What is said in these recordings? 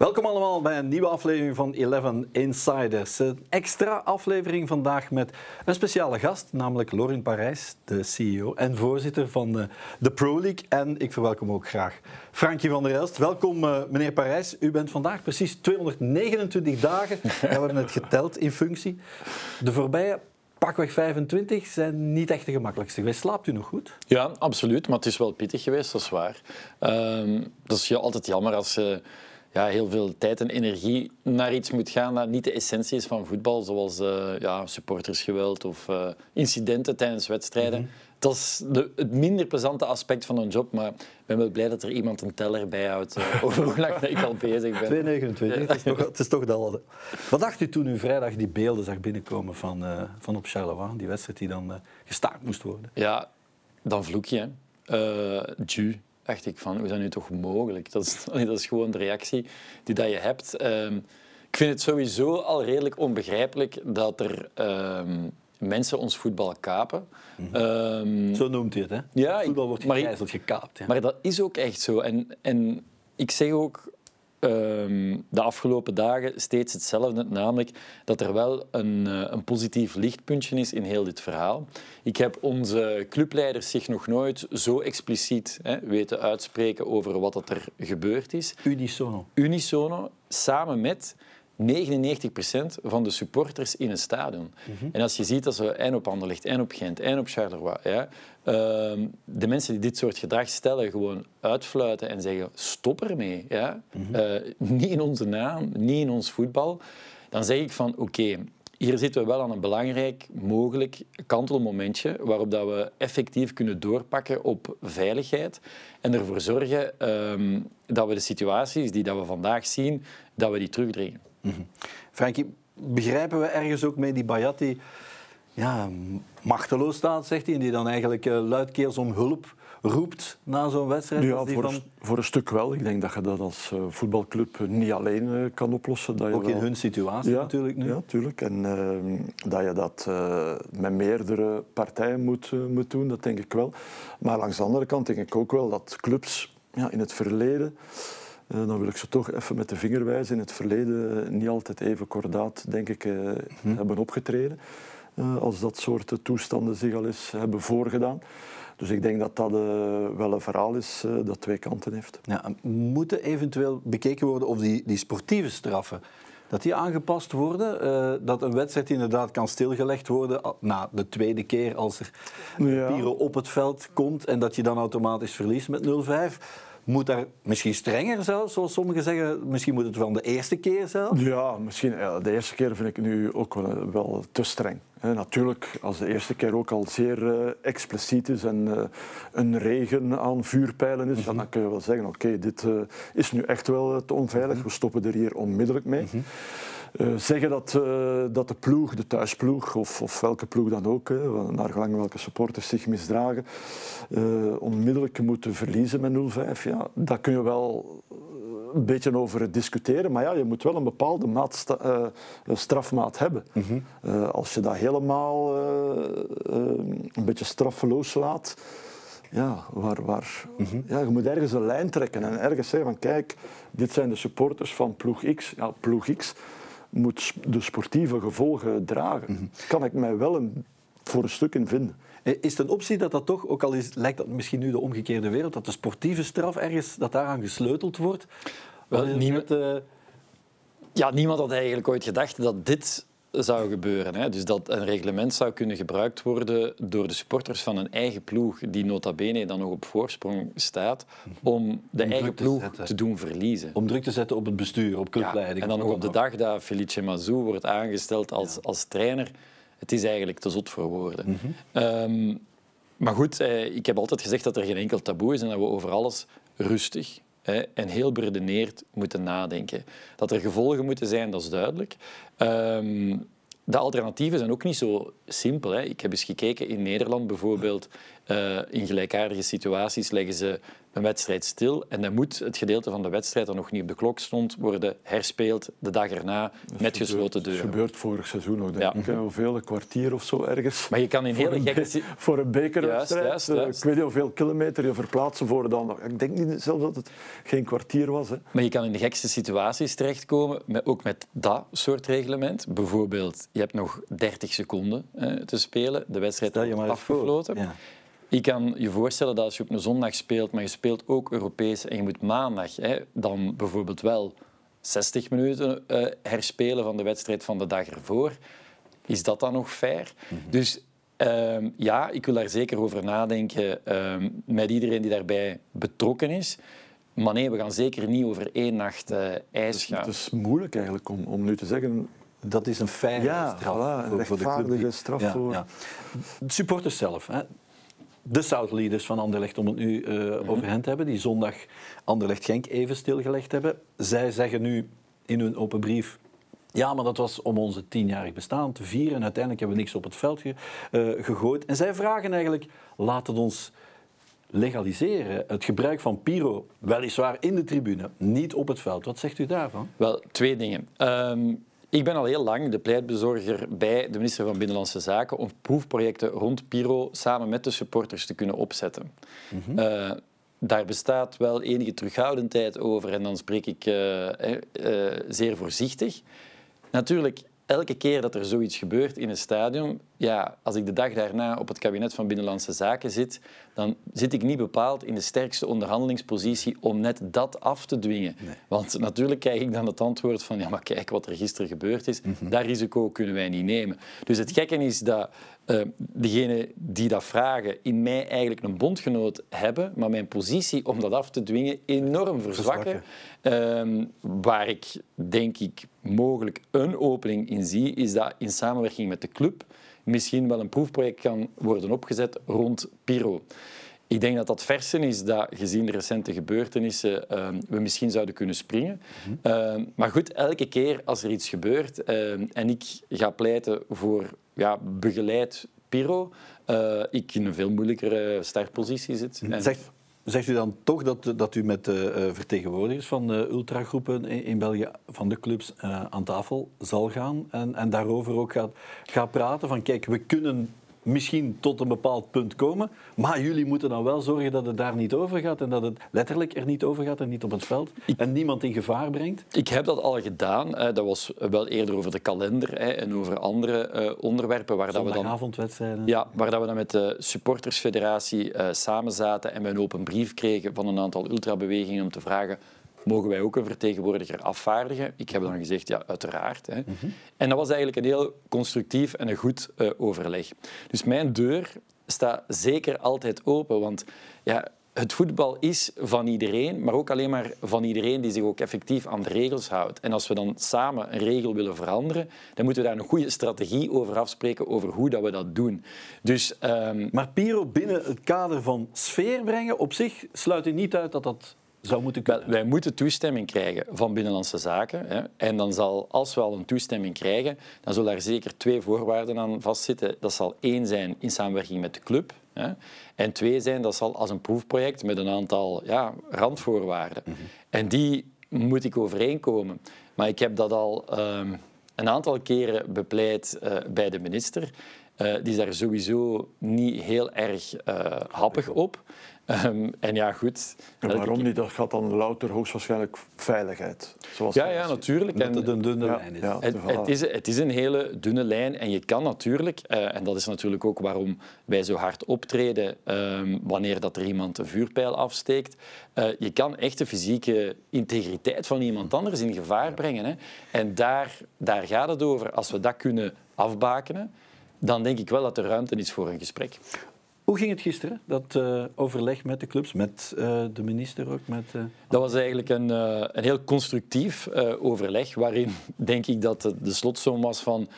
Welkom allemaal bij een nieuwe aflevering van Eleven Insiders. Een extra aflevering vandaag met een speciale gast, namelijk Lorin Parijs, de CEO en voorzitter van de, de Pro League. En ik verwelkom ook graag Frankie van der Elst. Welkom uh, meneer Parijs. U bent vandaag precies 229 dagen, we hebben het geteld, in functie. De voorbije pakweg 25 zijn niet echt de gemakkelijkste geweest. Slaapt u nog goed? Ja, absoluut. Maar het is wel pittig geweest, dat is waar. Um, dat is altijd jammer als je ja, heel veel tijd en energie naar iets moet gaan dat niet de essentie is van voetbal, zoals uh, ja, supportersgeweld of uh, incidenten tijdens wedstrijden. Mhm. Dat is de, het minder plezante aspect van een job, maar ik ben wel blij dat er iemand een teller bijhoudt uh, over hoe lang ik al bezig ben. 2,29, het, is toch, het is toch dat. Wat dacht u toen u vrijdag die beelden zag binnenkomen van, van op Charleroi, die wedstrijd die dan gestaakt moest worden? Ja, dan vloek je. Uh, dacht ik van, hoe is dat nu toch mogelijk? Dat is, dat is gewoon de reactie die dat je hebt. Ehm, ik vind het sowieso al redelijk onbegrijpelijk dat er ehm, mensen ons voetbal kapen. Mhm. Ehm, zo noemt hij het, hè? Ja, voetbal wordt gegijzeld, gekaapt. Ja. Maar dat is ook echt zo. En, en ik zeg ook, de afgelopen dagen steeds hetzelfde, namelijk dat er wel een, uh, een positief lichtpuntje is in heel dit verhaal. Ik heb onze clubleiders zich nog nooit zo expliciet hè, weten uitspreken over wat er gebeurd is. Unisono. Unisono, samen met 99% van de supporters in een stadion. Mhm. En als je ziet dat ze en op Anderlecht, en op Gent, en op Charleroi, ja, uh, de mensen die dit soort gedrag stellen, gewoon uitfluiten en zeggen stop ermee. Ja? Mm niet in onze naam, niet in ons voetbal. Dan zeg ik van oké, hier zitten we wel aan een belangrijk, mogelijk kantelmomentje waarop dat we effectief kunnen doorpakken op veiligheid en ervoor zorgen um, dat we de situaties die dat we vandaag zien, dat we die terugdringen. Mm Frankie, begrijpen we ergens ook mee die Bayati ja, machteloos staat, zegt hij, en die dan eigenlijk uh, luidkeels om hulp roept na zo'n wedstrijd? Ja, voor, van... een, voor, een, stuk wel. Ik denk dat je dat als uh, voetbalclub niet alleen uh, kan oplossen. Dat je Ook in hun situatie ja, natuurlijk nu. Ja, natuurlijk. En dat je dat met meerdere partijen moet, moet doen, dat denk ik wel. Maar langs de andere kant denk ik ook wel dat clubs ja, in het verleden... Uh, dan wil ik ze toch even met de vinger wijzen. In het verleden niet altijd even kordaat, denk ik, uh, hm. hebben opgetreden. Als dat soort toestanden zich al eens hebben voorgedaan. Dus ik denk dat dat wel een verhaal is dat twee kanten heeft. Ja, moeten eventueel bekeken worden of die, die sportieve straffen dat die aangepast worden. dat een wedstrijd inderdaad kan stilgelegd worden na de tweede keer als er ja. Piro op het veld komt en dat je dan automatisch verliest met 0-5. Moet daar misschien strenger zelfs, zoals sommigen zeggen? Misschien moet het wel de eerste keer zelf? Ja, misschien. De eerste keer vind ik nu ook wel, wel te streng. natuurlijk, als de eerste keer ook al zeer uh, expliciet is en uh, een regen aan vuurpijlen is, dan kun je wel zeggen, oké, dit uh, is nu echt wel te onveilig, mhm. we stoppen er hier onmiddellijk mee. Mhm. Uh, zeggen dat, uh, dat de ploeg, de thuisploeg, of, of welke ploeg dan ook, hè, naar gelang welke supporters zich misdragen, uh, onmiddellijk moeten verliezen met 0-5. Ja, daar kun je wel een beetje over discussiëren, maar ja, je moet wel een bepaalde maat, strafmaat hebben. Mm als je dat helemaal een beetje straffeloos laat, ja, waar, waar, mm -hmm. ja, je moet ergens een lijn trekken en ergens zeggen van kijk, dit zijn de supporters van ploeg X. Ja, ploeg X moet de sportieve gevolgen dragen. Mm Kan ik mij wel een, voor een stuk in vinden. Eh, is het een optie dat dat toch, ook al is, lijkt dat misschien nu de omgekeerde wereld, dat de sportieve straf ergens, dat daaraan gesleuteld wordt? Wel, niemand, uh... ja, niemand had eigenlijk ooit gedacht dat dit zou gebeuren. Hè. Dus dat een reglement zou kunnen gebruikt worden door de supporters van een eigen ploeg, die nota bene dan nog op voorsprong staat, om de eigen ploeg te, doen verliezen. Om druk te zetten op het bestuur, op clubleiding. Ja, en dan nog op de dag dat Felice Mazou wordt aangesteld als, als trainer. Het is eigenlijk te zot voor woorden. Mhm. Ehm, maar goed, eh, ik heb altijd gezegd dat er geen enkel taboe is en dat we over alles rustig, en heel beredeneerd moeten nadenken. Dat er gevolgen moeten zijn, dat is duidelijk. Um, de alternatieven zijn ook niet zo simpel. Hè. Ik heb eens gekeken in Nederland bijvoorbeeld. Eh, in gelijkaardige situaties leggen ze een wedstrijd stil en dan moet het gedeelte van de wedstrijd dat nog niet op de klok stond worden herspeeld de dag erna met gesloten deuren. Dat gebeurt vorig seizoen ook, denk Ja. ik. hè. Hoeveel, een kwartier of zo ergens. Maar je kan in hele gekke... Voor een bekerwedstrijd. Juist, juist, eh, juist. Ik weet niet hoeveel kilometer je verplaatsen voor dan. Ik denk niet zelfs dat het geen kwartier was. Hè. Maar je kan in de gekste situaties terechtkomen, met, ook met dat soort reglement. Bijvoorbeeld, je hebt nog 30 seconden eh, te spelen, de wedstrijd voor. afgefloten. Ja. Je kan je voorstellen dat als je op een zondag speelt, maar je speelt ook Europees en je moet maandag hè, dan bijvoorbeeld wel 60 minuten eh, herspelen van de wedstrijd van de dag ervoor. Is dat dan nog fair? Dus ehm, ja, ik wil daar zeker over nadenken ehm, met iedereen die daarbij betrokken is. Maar nee, we gaan zeker niet over één nacht eh, ijs gaan. Het is moeilijk eigenlijk om, om nu te zeggen. Dat is een fijne Ja, straf voilà, een voor, voor de club. straf Ja, voor- ja. De supporters zelf, hè. De South-leaders van Anderlecht, om het nu Mhm. over hen te hebben, die zondag Anderlecht-Genk even stilgelegd hebben. Zij zeggen nu in hun open brief... Ja, maar dat was om onze tienjarig bestaan te vieren. En uiteindelijk hebben we niks op het veld ge- eh, gegooid. En zij vragen eigenlijk, laat het ons legaliseren. Het gebruik van pyro, weliswaar in de tribune, niet op het veld. Wat zegt u daarvan? Wel, twee dingen. Ehm, ik ben al heel lang de pleitbezorger bij de minister van Binnenlandse Zaken om proefprojecten rond Piro samen met de supporters te kunnen opzetten. Eh, daar bestaat wel enige terughoudendheid over en dan spreek ik eh, eh, zeer voorzichtig. Natuurlijk, elke keer dat er zoiets gebeurt in een stadion, ja, als ik de dag daarna op het kabinet van Binnenlandse Zaken zit, dan zit ik niet bepaald in de sterkste onderhandelingspositie om net dat af te dwingen. Want natuurlijk krijg ik dan het antwoord van, ja, maar kijk wat er gisteren gebeurd is, dat risico kunnen wij niet nemen. Dus het gekke is dat eh degenen die dat vragen in mij eigenlijk een bondgenoot hebben, maar mijn positie om dat af te dwingen enorm verzwakken. Ehm, waar ik denk ik mogelijk een opening in zie, is dat in samenwerking met de club misschien wel een proefproject kan worden opgezet rond Piro. Ik denk dat dat versen is dat, gezien de recente gebeurtenissen, ehm, we misschien zouden kunnen springen. Ehm, maar goed, elke keer als er iets gebeurt ehm, en ik ga pleiten voor ja, begeleid Piro, eh, ik in een veel moeilijkere startpositie zit. En- zegt u dan toch dat, dat u met de eh, vertegenwoordigers van de ultragroepen in, België, van de clubs, eh, aan tafel zal gaan en, en daarover ook gaat, gaat praten? Van kijk, we kunnen misschien tot een bepaald punt komen, maar jullie moeten dan wel zorgen dat het daar niet over gaat en dat het letterlijk er niet over gaat en niet op het veld en niemand in gevaar brengt? Ik heb dat al gedaan. Dat was wel eerder over de kalender en over andere eh, onderwerpen waar dat we dan Zondagavondwedstrijden? Ja, waar dat we dan met de supportersfederatie eh samen zaten en we een open brief kregen van een aantal ultrabewegingen om te vragen mogen wij ook een vertegenwoordiger afvaardigen? Ik heb dan gezegd, ja, uiteraard. Hè. En dat was eigenlijk een heel constructief en een goed eh, overleg. Dus mijn deur staat zeker altijd open, want ja, het voetbal is van iedereen, maar ook alleen maar van iedereen die zich ook effectief aan de regels houdt. En als we dan samen een regel willen veranderen, dan moeten we daar een goede strategie over afspreken, over hoe dat we dat doen. Dus ehm, Maar Piro binnen het kader van sfeer brengen, op zich sluit u niet uit dat dat zou moeten Wel, kunnen. wij moeten toestemming krijgen van Binnenlandse Zaken. Hè. En dan zal, als we al een toestemming krijgen, dan zullen daar zeker twee voorwaarden aan vastzitten. Dat zal één zijn in samenwerking met de club. Hè. En twee zijn, dat zal als een proefproject met een aantal ja, randvoorwaarden. En die moet ik overeenkomen. Maar ik heb dat al ehm, een aantal keren bepleit eh, bij de minister. Eh, die is daar sowieso niet heel erg eh, happig op. Ehm, en ja, goed. En waarom niet? Dat gaat dan louter hoogstwaarschijnlijk veiligheid. Zoals Ja, ja, natuurlijk. Dat En het een dunne Ja, lijn is. ja. het, Voilà. het, is, het is een hele dunne lijn en je kan natuurlijk, eh, en dat is natuurlijk ook waarom wij zo hard optreden ehm, wanneer dat er iemand een vuurpijl afsteekt, eh, je kan echt de fysieke integriteit van iemand anders in gevaar brengen. Hè. En daar, daar gaat het over. Als we dat kunnen afbakenen, dan denk ik wel dat er ruimte is voor een gesprek. Hoe ging het gisteren, dat eh, overleg met de clubs, met eh, de minister ook? Met, eh, Dat was eigenlijk een, een heel constructief overleg, waarin denk ik dat de slotsom was van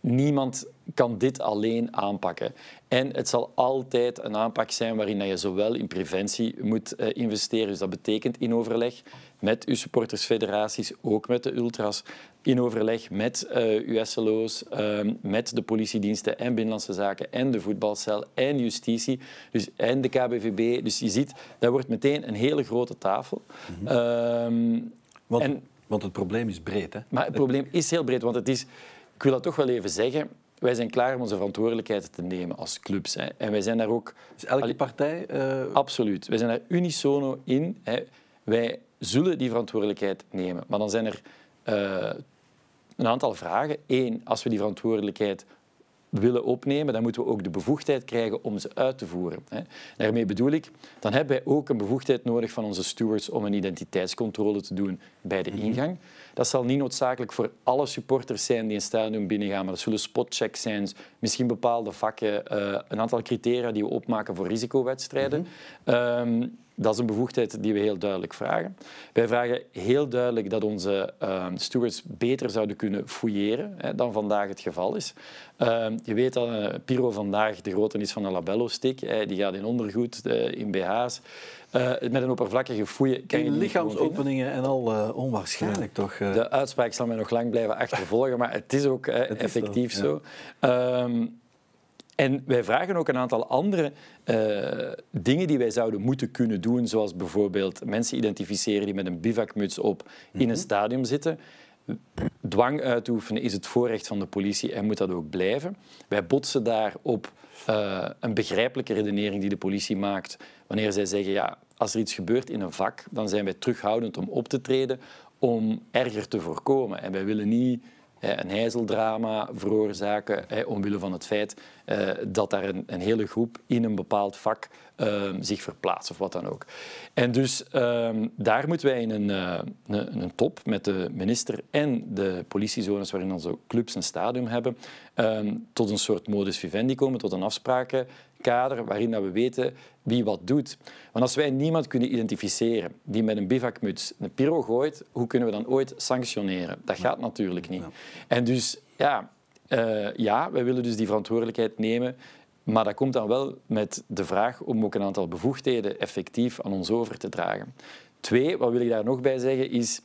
niemand kan dit alleen aanpakken. En het zal altijd een aanpak zijn waarin je zowel in preventie moet eh, investeren, dus dat betekent in overleg met uw supportersfederaties, ook met de ultras, in overleg met uh, uw SLO's, ehm, met de politiediensten en Binnenlandse Zaken en de voetbalcel en justitie dus, en de KBVB. Dus je ziet, dat wordt meteen een hele grote tafel. Mhm. Ehm, want, en, want het probleem is breed. Hè? Maar het probleem is heel breed, want het is, ik wil dat toch wel even zeggen, wij zijn klaar om onze verantwoordelijkheid te nemen als clubs. Hè. En wij zijn daar ook... Is elke partij... Uh... Absoluut. Wij zijn daar unisono in. Hè. Wij zullen die verantwoordelijkheid nemen. Maar dan zijn er uh, een aantal vragen. Eén, als we die verantwoordelijkheid willen opnemen, dan moeten we ook de bevoegdheid krijgen om ze uit te voeren. Daarmee bedoel ik, dan hebben wij ook een bevoegdheid nodig van onze stewards om een identiteitscontrole te doen bij de mhm. ingang. Dat zal niet noodzakelijk voor alle supporters zijn die een stadion binnengaan, maar dat zullen spotchecks zijn, misschien bepaalde vakken, eh, een aantal criteria die we opmaken voor risicowedstrijden. Mm dat is een bevoegdheid die we heel duidelijk vragen. Wij vragen heel duidelijk dat onze uh, stewards beter zouden kunnen fouilleren hè, dan vandaag het geval is. Uh, je weet dat uh, Piro vandaag de grootte is van een labello-stick. Die gaat in ondergoed, eh, in BH's. Eh, met een oppervlakkige fouille kan je lichaamsopeningen en al onwaarschijnlijk toch? De uitspraak zal mij nog lang blijven achtervolgen, maar het is ook effectief zo. Ehm, en wij vragen ook een aantal andere uh, dingen die wij zouden moeten kunnen doen, zoals bijvoorbeeld mensen identificeren die met een bivakmuts op in een mhm. stadion zitten. Dwang uitoefenen is het voorrecht van de politie en moet dat ook blijven. Wij botsen daar op uh, een begrijpelijke redenering die de politie maakt wanneer zij zeggen ja, als er iets gebeurt in een vak, dan zijn wij terughoudend om op te treden om erger te voorkomen. En wij willen niet een heizeldrama veroorzaken omwille van het feit eh, dat daar een, een, hele groep in een bepaald vak ehm, zich verplaatst of wat dan ook. En dus ehm, daar moeten wij in een, uh, een, een, top met de minister en de politiezones waarin onze clubs een stadium hebben, ehm, tot een soort modus vivendi komen, tot een afspraken kader waarin dat we weten wie wat doet. Want als wij niemand kunnen identificeren die met een bivakmuts een pyro gooit, hoe kunnen we dan ooit sanctioneren? Dat gaat natuurlijk niet. En dus ja, uh, ja, wij willen dus die verantwoordelijkheid nemen. Maar dat komt dan wel met de vraag om ook een aantal bevoegdheden effectief aan ons over te dragen. Twee, wat wil ik daar nog bij zeggen, is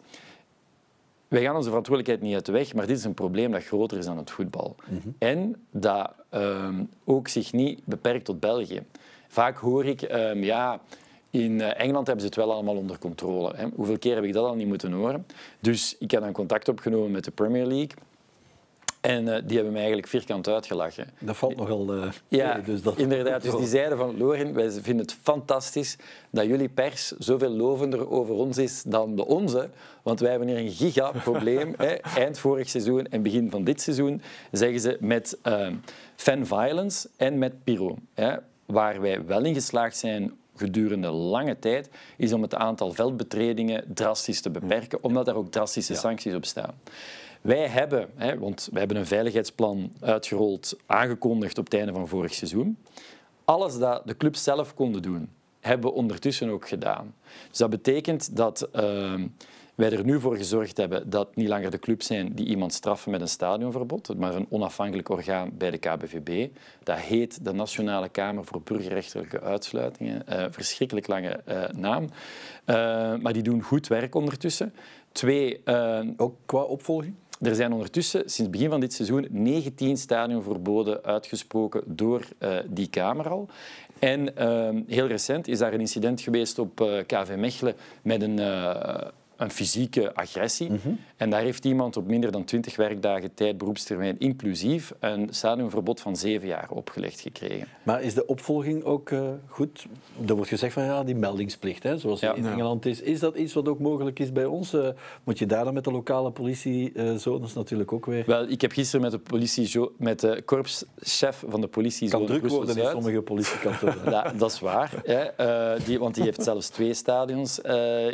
wij gaan onze verantwoordelijkheid niet uit de weg, maar dit is een probleem dat groter is dan het voetbal. Mhm. En dat ehm, ook zich niet beperkt tot België. Vaak hoor ik, um, ja, in eh, Engeland hebben ze het wel allemaal onder controle. Hè. Hoeveel keer heb ik dat al niet moeten horen? Dus ik heb dan contact opgenomen met de Premier League. En uh, die hebben mij eigenlijk vierkant uitgelachen. Dat valt nogal... Uh, ja, dus dat... inderdaad. Dus die zeiden van, Lorin, wij vinden het fantastisch dat jullie pers zoveel lovender over ons is dan de onze. Want wij hebben hier een gigaprobleem. Eind vorig seizoen en begin van dit seizoen, zeggen ze, met uh, fan violence en met pyro. Hè, waar wij wel in geslaagd zijn gedurende lange tijd, is om het aantal veldbetredingen drastisch te beperken, omdat daar ook drastische sancties op staan. Wij hebben, hè, want wij hebben een veiligheidsplan uitgerold, aangekondigd op het einde van vorig seizoen. Alles dat de clubs zelf konden doen, hebben we ondertussen ook gedaan. Dus dat betekent dat uh, wij er nu voor gezorgd hebben dat niet langer de clubs zijn die iemand straffen met een stadionverbod, maar een onafhankelijk orgaan bij de KBVB. Dat heet de Nationale Kamer voor Burgerrechtelijke Uitsluitingen. Uh, verschrikkelijk lange uh, naam. Uh, maar die doen goed werk ondertussen. Twee, ook qua opvolging? Er zijn ondertussen sinds begin van dit seizoen 19 stadionverboden uitgesproken door uh, die Kamer al. En uh, heel recent is daar een incident geweest op eh, KV Mechelen met een, een fysieke agressie. Mhm. En daar heeft iemand op minder dan 20 werkdagen tijd, beroepstermijn inclusief, een stadionverbod van zeven jaar opgelegd gekregen. Maar is de opvolging ook uh, goed? Er wordt gezegd van ja, die meldingsplicht, hè, zoals in Engeland is. Is dat iets wat ook mogelijk is bij ons? Uh, moet je daar dan met de lokale politiezones natuurlijk ook weer... Wel, ik heb gisteren met de, politie, met de korpschef van de politiezone Kan druk worden in sommige politiekantoren. ja, dat is waar. Hè. Uh, die, want die heeft zelfs twee stadions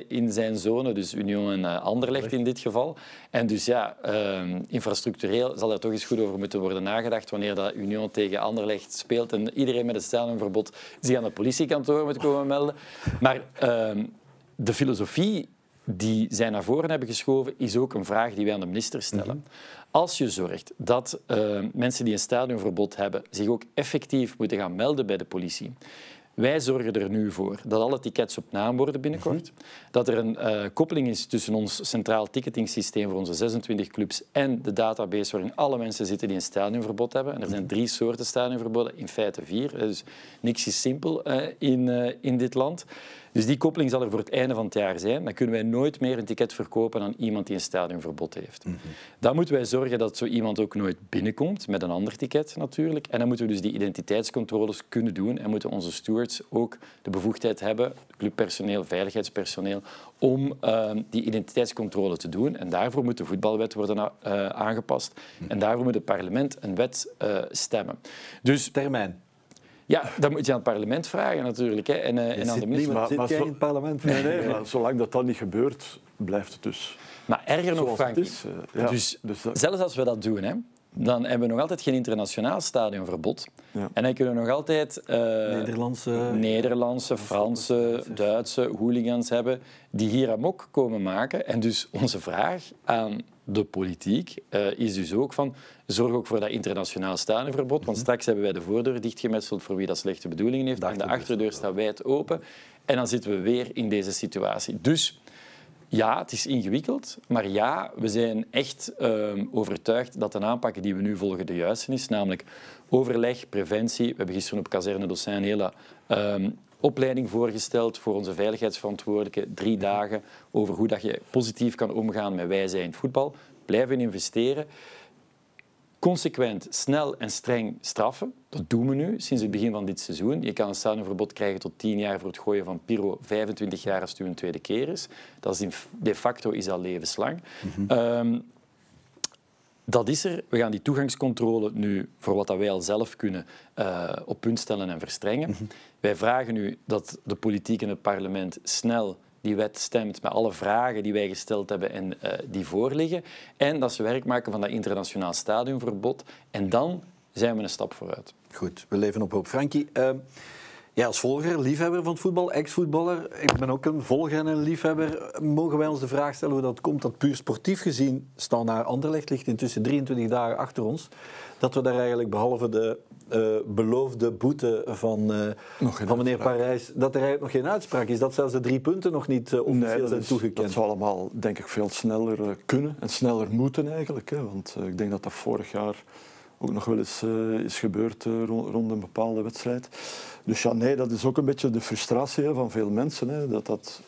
in zijn zone, dus Union en uh, Anderlecht in dit geval. En dus ja, uh, infrastructureel zal er toch eens goed over moeten worden nagedacht wanneer dat Union tegen Anderlecht speelt en iedereen met een stadionverbod zich aan het politiekantoor moet komen melden. Maar uh, de filosofie die zij naar voren hebben geschoven, is ook een vraag die wij aan de minister stellen. Mhm. Als je zorgt dat uh, mensen die een stadionverbod hebben zich ook effectief moeten gaan melden bij de politie, wij zorgen er nu voor dat alle tickets op naam worden binnenkort. Mm Dat er een uh, koppeling is tussen ons centraal ticketingsysteem voor onze 26 clubs en de database waarin alle mensen zitten die een stadionverbod hebben. En er zijn drie soorten stadionverboden, in feite vier. Dus niks is simpel uh, in, uh, in dit land. Dus die koppeling zal er voor het einde van het jaar zijn. Dan kunnen wij nooit meer een ticket verkopen aan iemand die een stadionverbod heeft. Mm -hmm. Dan moeten wij zorgen dat zo iemand ook nooit binnenkomt, met een ander ticket natuurlijk. En dan moeten we dus die identiteitscontroles kunnen doen en moeten onze stewards ook de bevoegdheid hebben, clubpersoneel, veiligheidspersoneel, om uh, die identiteitscontrole te doen. En daarvoor moet de voetbalwet worden uh, aangepast. En daarvoor moet het parlement een wet uh, stemmen. Dus termijn. Ja, dat moet je aan het parlement vragen natuurlijk. Hè. En, uh, en aan de minister. Maar, maar zit in het parlement? Nee, nee, maar zolang dat dan niet gebeurt, blijft het dus. Maar erger nog, Frank. Uh, ja, dus, dus dat... zelfs als we dat doen, hè, dan hebben we nog altijd geen internationaal stadionverbod. Ja. En dan kunnen we nog altijd uh, Nederlandse, Nederlandse, Franse, Duitse hooligans hebben die hier amok komen maken. En dus onze vraag aan de politiek uh, is dus ook van zorg ook voor dat internationaal stadionverbod. Want mm -hmm. straks hebben wij de voordeur dichtgemetseld voor wie dat slechte bedoelingen heeft. En de achterdeur staat wijd open. En dan zitten we weer in deze situatie. Dus ja, het is ingewikkeld, maar ja, we zijn echt uh, overtuigd dat de aanpak die we nu volgen de juiste is, namelijk overleg, preventie. We hebben gisteren op Kazerne Dossin een hele uh, opleiding voorgesteld voor onze veiligheidsverantwoordelijken. Drie dagen over hoe dat je positief kan omgaan met wij zijn voetbal. Blijven investeren. Consequent, snel en streng straffen. Dat doen we nu sinds het begin van dit seizoen. Je kan een stadionverbod krijgen tot 10 jaar voor het gooien van pyro, 25 jaar als het een tweede keer is. Dat is in, de facto is dat levenslang. Mm -hmm. um, dat is er. We gaan die toegangscontrole nu, voor wat dat wij al zelf kunnen, uh, op punt stellen en verstrengen. Mm -hmm. Wij vragen nu dat de politiek en het parlement snel die wet stemt met alle vragen die wij gesteld hebben en uh, die voorliggen. En dat ze werk maken van dat internationaal stadionverbod. En dan zijn we een stap vooruit. Goed, we leven op hoop. Frankie, uh, ja, als volger, liefhebber van het voetbal, ex-voetballer, ik ben ook een volger en een liefhebber, mogen wij ons de vraag stellen hoe dat komt dat puur sportief gezien staan naar Anderlecht ligt intussen 23 dagen achter ons, dat we daar eigenlijk behalve de uh, beloofde boete van, uh, van meneer Parijs, dat er eigenlijk nog geen uitspraak is, dat zelfs de drie punten nog niet uh, officieel nee, zijn is, toegekend. Dat zou allemaal, denk ik, veel sneller kunnen en sneller moeten eigenlijk. Hè, want ik denk dat dat vorig jaar ook nog wel eens is gebeurd rond, rond, een bepaalde wedstrijd. Dus ja, nee, dat is ook een beetje de frustratie hè, van veel mensen. Hè, dat dat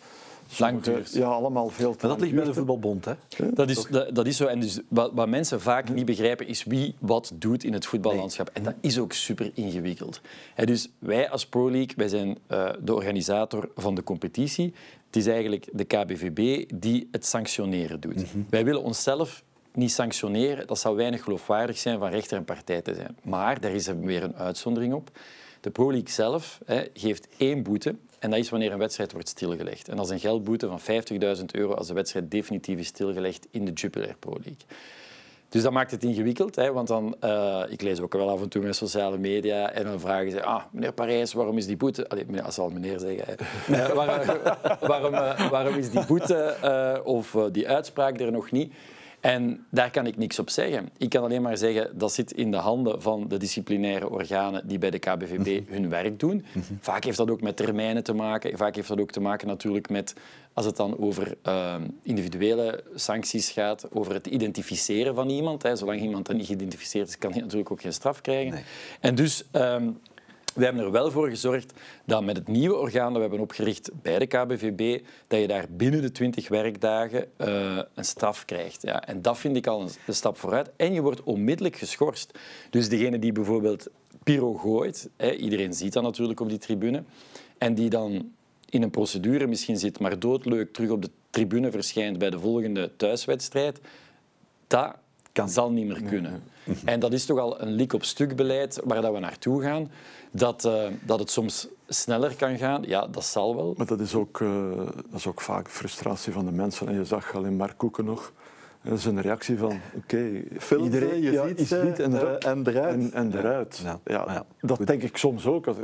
lang duurt. Ja, allemaal veel te Maar dat ligt bij de voetbalbond, hè? Ja, dat, is, dat, dat, is zo. En dus, wat, wat mensen vaak niet begrijpen, is wie wat doet in het voetballandschap. En dat is ook super ingewikkeld. He, dus wij als Pro League, wij zijn uh, de organisator van de competitie. Het is eigenlijk de KBVB die het sanctioneren doet. Mm -hmm. Wij willen onszelf niet sanctioneren. Dat zou weinig geloofwaardig zijn van rechter en partij te zijn. Maar daar is er weer een uitzondering op. De Pro League zelf hè, geeft één boete en dat is wanneer een wedstrijd wordt stilgelegd. En dat is een geldboete van 50.000 euro als de wedstrijd definitief is stilgelegd in de Jupiler Pro League. Dus dat maakt het ingewikkeld, hè, want dan, uh, ik lees ook wel af en toe met sociale media en dan vragen ze, ah, meneer Parijs, waarom is die boete... Allee, meneer, als zal meneer zeggen, waarom, uh, waarom, is die boete of die uitspraak er nog niet? En daar kan ik niks op zeggen. Ik kan alleen maar zeggen dat zit in de handen van de disciplinaire organen die bij de KBVB hun werk doen. Vaak heeft dat ook met termijnen te maken. Vaak heeft dat ook te maken natuurlijk met, als het dan over uh, individuele sancties gaat, over het identificeren van iemand. Hè. Zolang iemand dan niet geïdentificeerd is, kan hij natuurlijk ook geen straf krijgen. Nee. En dus... Um, we hebben er wel voor gezorgd dat met het nieuwe orgaan dat we hebben opgericht bij de KBVB, dat je daar binnen de 20 werkdagen uh, een straf krijgt. Ja. En dat vind ik al een, stap vooruit. En je wordt onmiddellijk geschorst. Dus degene die bijvoorbeeld pyro gooit, hè, iedereen ziet dat natuurlijk op die tribune, en die dan in een procedure misschien zit, maar doodleuk terug op de tribune verschijnt bij de volgende thuiswedstrijd, dat kan. zal niet meer kunnen. En dat is toch al een lik op stuk beleid waar dat we naartoe gaan. Dat, uh, dat het soms sneller kan gaan, ja, dat zal wel. Maar dat is ook, uh, dat is ook vaak frustratie van de mensen. En je zag al in Mark Koeken nog dat is een reactie van, oké, okay, iedereen je ja, ziet, ziet en, uh, en eruit. En, en eruit. Ja. Ja, ja. Dat Goed. denk ik soms ook. Als,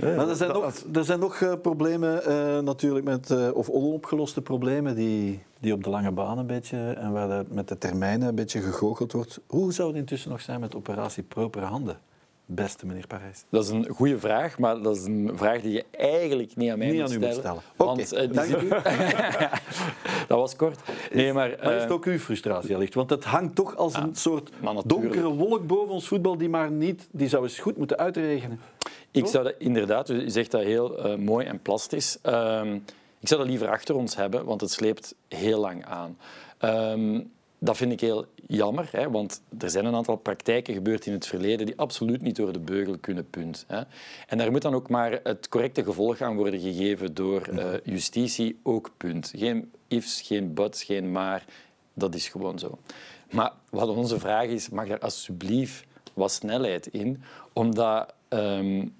Maar er zijn nog, er zijn nog uh, problemen uh, natuurlijk met, uh, of onopgeloste problemen die, die op de lange baan een beetje en waar de, met de termijnen een beetje gegoocheld wordt. Hoe zou het intussen nog zijn met operatie Propere Handen? Beste meneer Parijs. Dat is een goede vraag, maar dat is een vraag die je eigenlijk niet aan mij niet moet, aan stellen. Moet stellen. Want, okay, dank u. dat was kort. Nee, maar, maar is het ook uw frustratie allicht? Want het hangt toch als een soort donkere wolk boven ons voetbal die maar niet, die zou eens goed moeten uitregenen. Ik zou dat inderdaad, u zegt dat heel uh, mooi en plastisch. Ik zou dat liever achter ons hebben, want het sleept heel lang aan. Um, dat vind ik heel jammer, hè, want er zijn een aantal praktijken gebeurd in het verleden die absoluut niet door de beugel kunnen, punt. Hè. En daar moet dan ook maar het correcte gevolg aan worden gegeven door uh, justitie, ook punt. Geen ifs, geen buts, geen maar. Dat is gewoon zo. Maar wat onze vraag is, mag er alsjeblieft wat snelheid in, omdat um,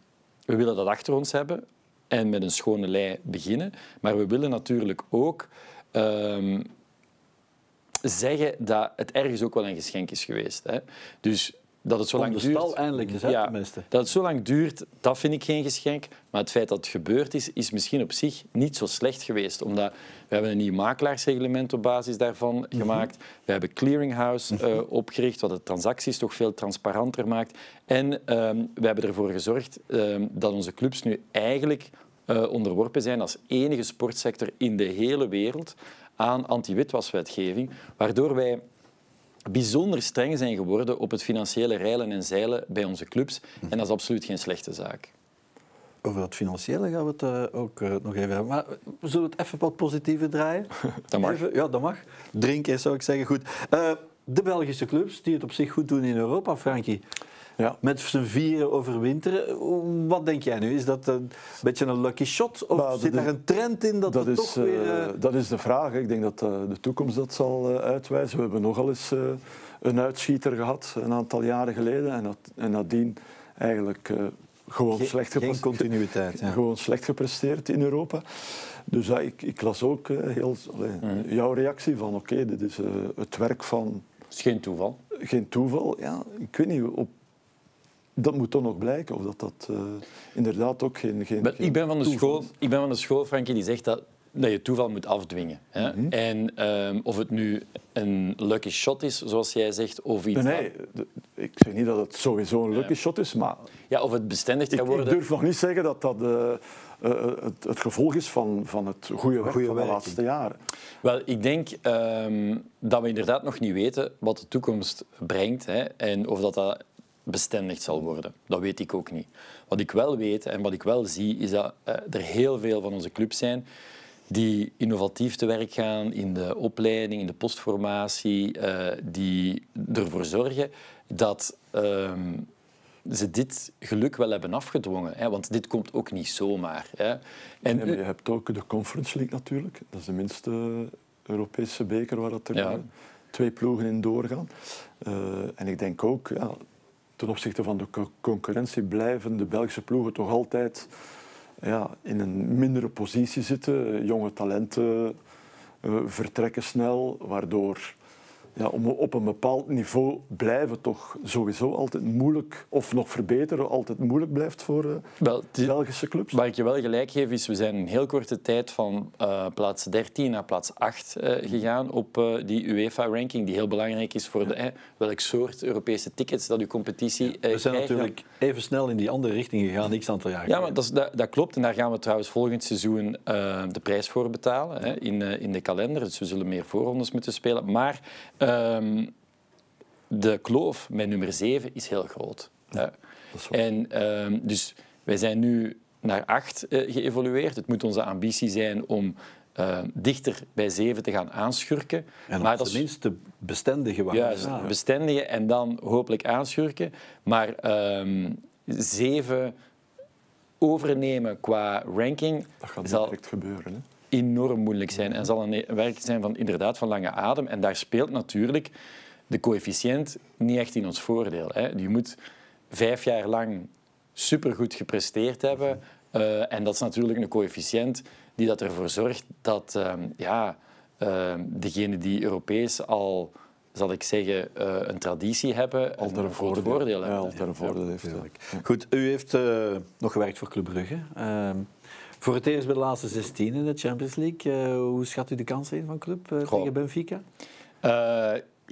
we willen dat achter ons hebben en met een schone lei beginnen, maar we willen natuurlijk ook um, zeggen dat het ergens ook wel een geschenk is geweest. Hè. Dus dat het zo lang duurt. stal eindelijk is, ja, tenminste. Dat het zo lang duurt, dat vind ik geen geschenk. Maar het feit dat het gebeurd is, is misschien op zich niet zo slecht geweest. Omdat we hebben een nieuw makelaarsreglement op basis daarvan Mhm. gemaakt. We hebben Clearinghouse uh, opgericht, wat de transacties toch veel transparanter maakt. En um, we hebben ervoor gezorgd um, dat onze clubs nu eigenlijk uh, onderworpen zijn als enige sportsector in de hele wereld aan anti-witwaswetgeving, waardoor wij bijzonder streng zijn geworden op het financiële reilen en zeilen bij onze clubs. En dat is absoluut geen slechte zaak. Over dat financiële gaan we het uh, ook uh, nog even hebben. Maar we zullen het even wat positiever draaien. Dat mag. Even, ja, dat mag. Drinken zou ik zeggen. Goed. Uh, de Belgische clubs die het op zich goed doen in Europa, Frankie. Ja. Met z'n vieren overwinteren. Wat denk jij nu? Is dat een beetje een lucky shot? Of maar zit daar een trend in dat, dat het is, toch weer... Uh... Dat is de vraag. Ik denk dat uh, de toekomst dat zal uitwijzen. We hebben nogal eens een uitschieter gehad, een aantal jaren geleden. En, dat, en nadien eigenlijk gewoon, Ge slecht geen continuïteit, ja. gewoon slecht gepresteerd in Europa. Dus ja, ik, ik, las ook heel, mm. jouw reactie van oké, okay, dit is het werk van... Het is geen toeval. Geen toeval, ja. Ik weet niet, op dat moet toch nog blijken of dat dat uh, inderdaad ook geen, geen, maar geen ik ben van de school, ik ben van de school, Frankie, die zegt dat, dat je toeval moet afdwingen. Hè? Mm -hmm. En um, of het nu een lucky shot is, zoals jij zegt, of iets... Nee, nee ik zeg niet dat het sowieso een lucky ja. shot is, maar... Ja, of het bestendig ik, worden... Ik durf nog niet zeggen dat dat uh, uh, het, het, gevolg is van, van het goede werk Goeie van werk. de laatste jaren. Wel, ik denk um, dat we inderdaad nog niet weten wat de toekomst brengt hè, en of dat, dat bestendigd zal worden. Dat weet ik ook niet. Wat ik wel weet en wat ik wel zie, is dat uh, er heel veel van onze clubs zijn die innovatief te werk gaan in de opleiding, in de postformatie, uh, die ervoor zorgen dat um, ze dit geluk wel hebben afgedwongen. Hè? Want dit komt ook niet zomaar. Hè? En, je hebt ook de Conference League natuurlijk. Dat is de minste Europese beker waar dat er ja. twee ploegen in doorgaan. Uh, en ik denk ook, ja, ten opzichte van de co concurrentie blijven de Belgische ploegen toch altijd ja, in een mindere positie zitten. Jonge talenten uh, vertrekken snel, waardoor ja, om op een bepaald niveau blijven toch sowieso altijd moeilijk, of nog verbeteren, altijd moeilijk blijft voor uh, Wel, die, Belgische clubs. Waar ik je wel gelijk geef, is we zijn in een heel korte tijd van uh, plaats 13 naar plaats 8 uh, gegaan op uh, die UEFA-ranking, die heel belangrijk is voor de, eh, welk soort Europese tickets dat uw competitie ja, We zijn krijgt. natuurlijk even snel in die andere richting gegaan, x aantal jaar Ja, maar dat, is, dat, dat, klopt. En daar gaan we trouwens volgend seizoen de prijs voor betalen, hè, in, in de kalender. Dus we zullen meer voorrondes moeten spelen. Maar Um, de kloof met nummer 7 is heel groot. Ja, en um, dus wij zijn nu naar 8 uh, geëvolueerd. Het moet onze ambitie zijn om uh, dichter bij 7 te gaan aanschurken. En maar dat tenminste bestendigen. Waar juist, ja, bestendigen en dan hopelijk aanschurken. Maar um, 7 overnemen qua ranking... Dat gaat zal direct gebeuren, hè? Enorm moeilijk zijn en zal een werk zijn van inderdaad van lange adem. En daar speelt natuurlijk de coëfficiënt niet echt in ons voordeel. Hè. Je moet vijf jaar lang supergoed gepresteerd hebben. Uh, en dat is natuurlijk een coëfficiënt die dat ervoor zorgt dat uh, ja, uh, degenen die Europees al zal ik zeggen, eh, een traditie hebben. Altijd en een groot voordeel. voordeel Ja, hebben. altijd een voordeel heeft. ja. Goed, u heeft eh, nog gewerkt voor Club Brugge. Voor het eerst bij de laatste 16 in de Champions League. Eh, hoe schat u de kansen in van Club eh, Goh. tegen Benfica?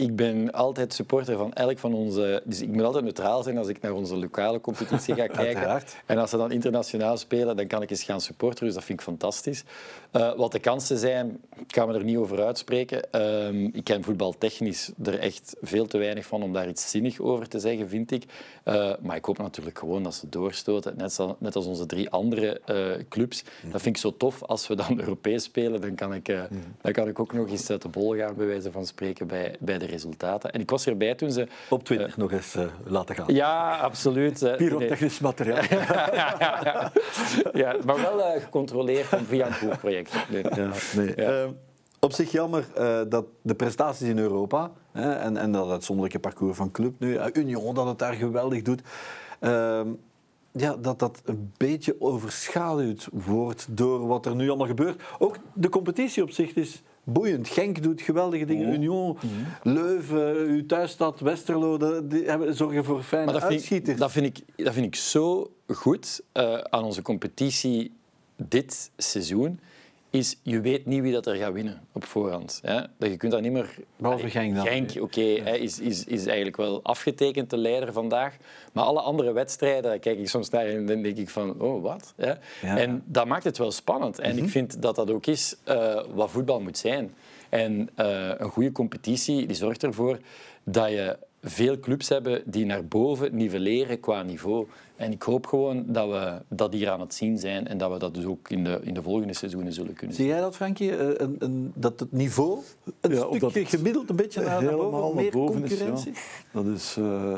Ik ben altijd supporter van elk van onze... Dus ik moet altijd neutraal zijn als ik naar onze lokale competitie ga kijken. En als ze dan internationaal spelen, dan kan ik eens gaan supporteren. Dus dat vind ik fantastisch. Eh, wat de kansen zijn, ik ga me er niet over uitspreken. Ehm, ik ken voetbaltechnisch er echt veel te weinig van om daar iets zinnig over te zeggen, vind ik. Eh, maar ik hoop natuurlijk gewoon dat ze doorstoten. Net, zo- net als onze drie andere eh, clubs. Dat vind ik zo tof. Als we dan Europees spelen, dan kan ik, eh, dan kan ik ook nog eens uit de bol gaan, bij wijze van spreken, bij, bij de resultaten. En ik was erbij toen ze... Op Twitter nog eens eh, laten gaan. Ja, absoluut. eh, nee. Pyrotechnisch materiaal. ja, maar wel eh, gecontroleerd via een proefproject. Nee. Ja, nee. Ja. Eh, op zich jammer eh, dat de prestaties in Europa hè, en, en dat uitzonderlijke parcours van club nu, eh, Union dat het daar geweldig doet, ehm, ja, dat dat een beetje overschaduwd wordt door wat er nu allemaal gebeurt. Ook de competitie op zich is boeiend. Genk doet geweldige dingen. Union, Leuven, uw thuisstad, Westerlo, die hebben, zorgen voor fijne dat vind, uitschieters. ik, dat, vind ik, dat vind ik zo goed eh, aan onze competitie dit seizoen. Is, je weet niet wie dat er gaat winnen op voorhand. Hè? Dat je kunt dat niet meer... Behalve Genk dan. Genk, oké, hè, is, is, is eigenlijk wel afgetekend de leider vandaag. Maar alle andere wedstrijden, daar kijk ik soms naar en dan denk ik van, oh, wat? Ja. En dat maakt het wel spannend. En ik vind dat dat ook is eh, wat voetbal moet zijn. En eh, een goede competitie die zorgt ervoor dat je veel clubs hebben die naar boven nivelleren qua niveau. En ik hoop gewoon dat we dat hier aan het zien zijn en dat we dat dus ook in de, in de volgende seizoenen zullen kunnen zien. Zie jij dat, Frankie? Eh, een, een, dat het niveau een Ja, stukje gemiddeld een beetje naar, naar helemaal boven, meer boven is, ja. concurrentie? Dat, is, eh,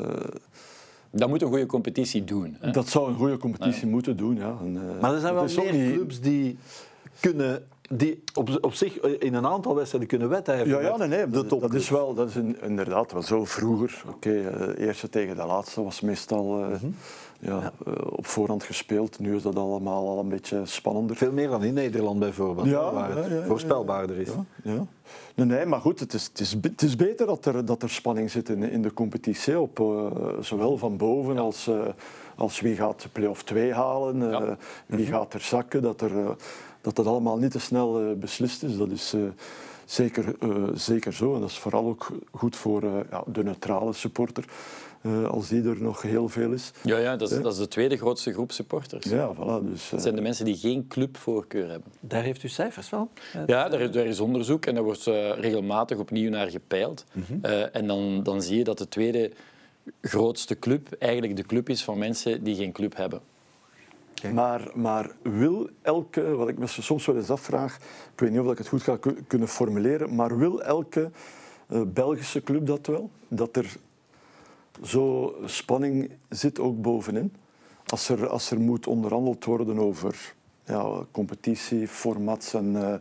Dat moet een goede competitie doen. Hè? dat zou een goede competitie moeten doen. Ja. En, eh, Maar er zijn wel meer niet- clubs die kunnen die op, op zich in een aantal wedstrijden kunnen wedijveren. Ja, ja, nee, nee. de Dat, is wel, dat is in- inderdaad wel zo. Vroeger, oké, eh, eerste tegen de laatste was meestal eh, Mhm. ja, eh, op voorhand gespeeld. Nu is dat allemaal al een beetje spannender. Veel meer dan in Nederland bijvoorbeeld, Ja, waar het ja, ja, ja, voorspelbaarder is. Ja, ja. Nee, nee, maar goed, het is, het is, het is beter dat er, dat er spanning zit in, in de competitie. Op, eh, zowel van boven als, eh, als wie gaat play-off 2 halen, eh, wie gaat er zakken. Dat, er, eh, dat dat allemaal niet te snel eh, beslist is, dat is eh, zeker, eh, zeker zo. En dat is vooral ook goed voor eh, ja, de neutrale supporter, eh, als die er nog heel veel is. Ja, ja dat, is, dat is de tweede grootste groep supporters. Ja, voilà. Dus, eh, Dat zijn de mensen die geen clubvoorkeur hebben. Daar heeft u cijfers van? Ja, daar is, daar is onderzoek en daar wordt eh, regelmatig opnieuw naar gepeild. Eh, en dan, dan zie je dat de tweede grootste club eigenlijk de club is van mensen die geen club hebben. Maar, maar wil elke, wat ik me soms wel eens afvraag, ik weet niet of ik het goed ga ku- kunnen formuleren, maar wil elke eh, Belgische club dat wel? Dat er zo spanning zit ook bovenin? Als er, als er moet onderhandeld worden over ja, competitieformats en, eh,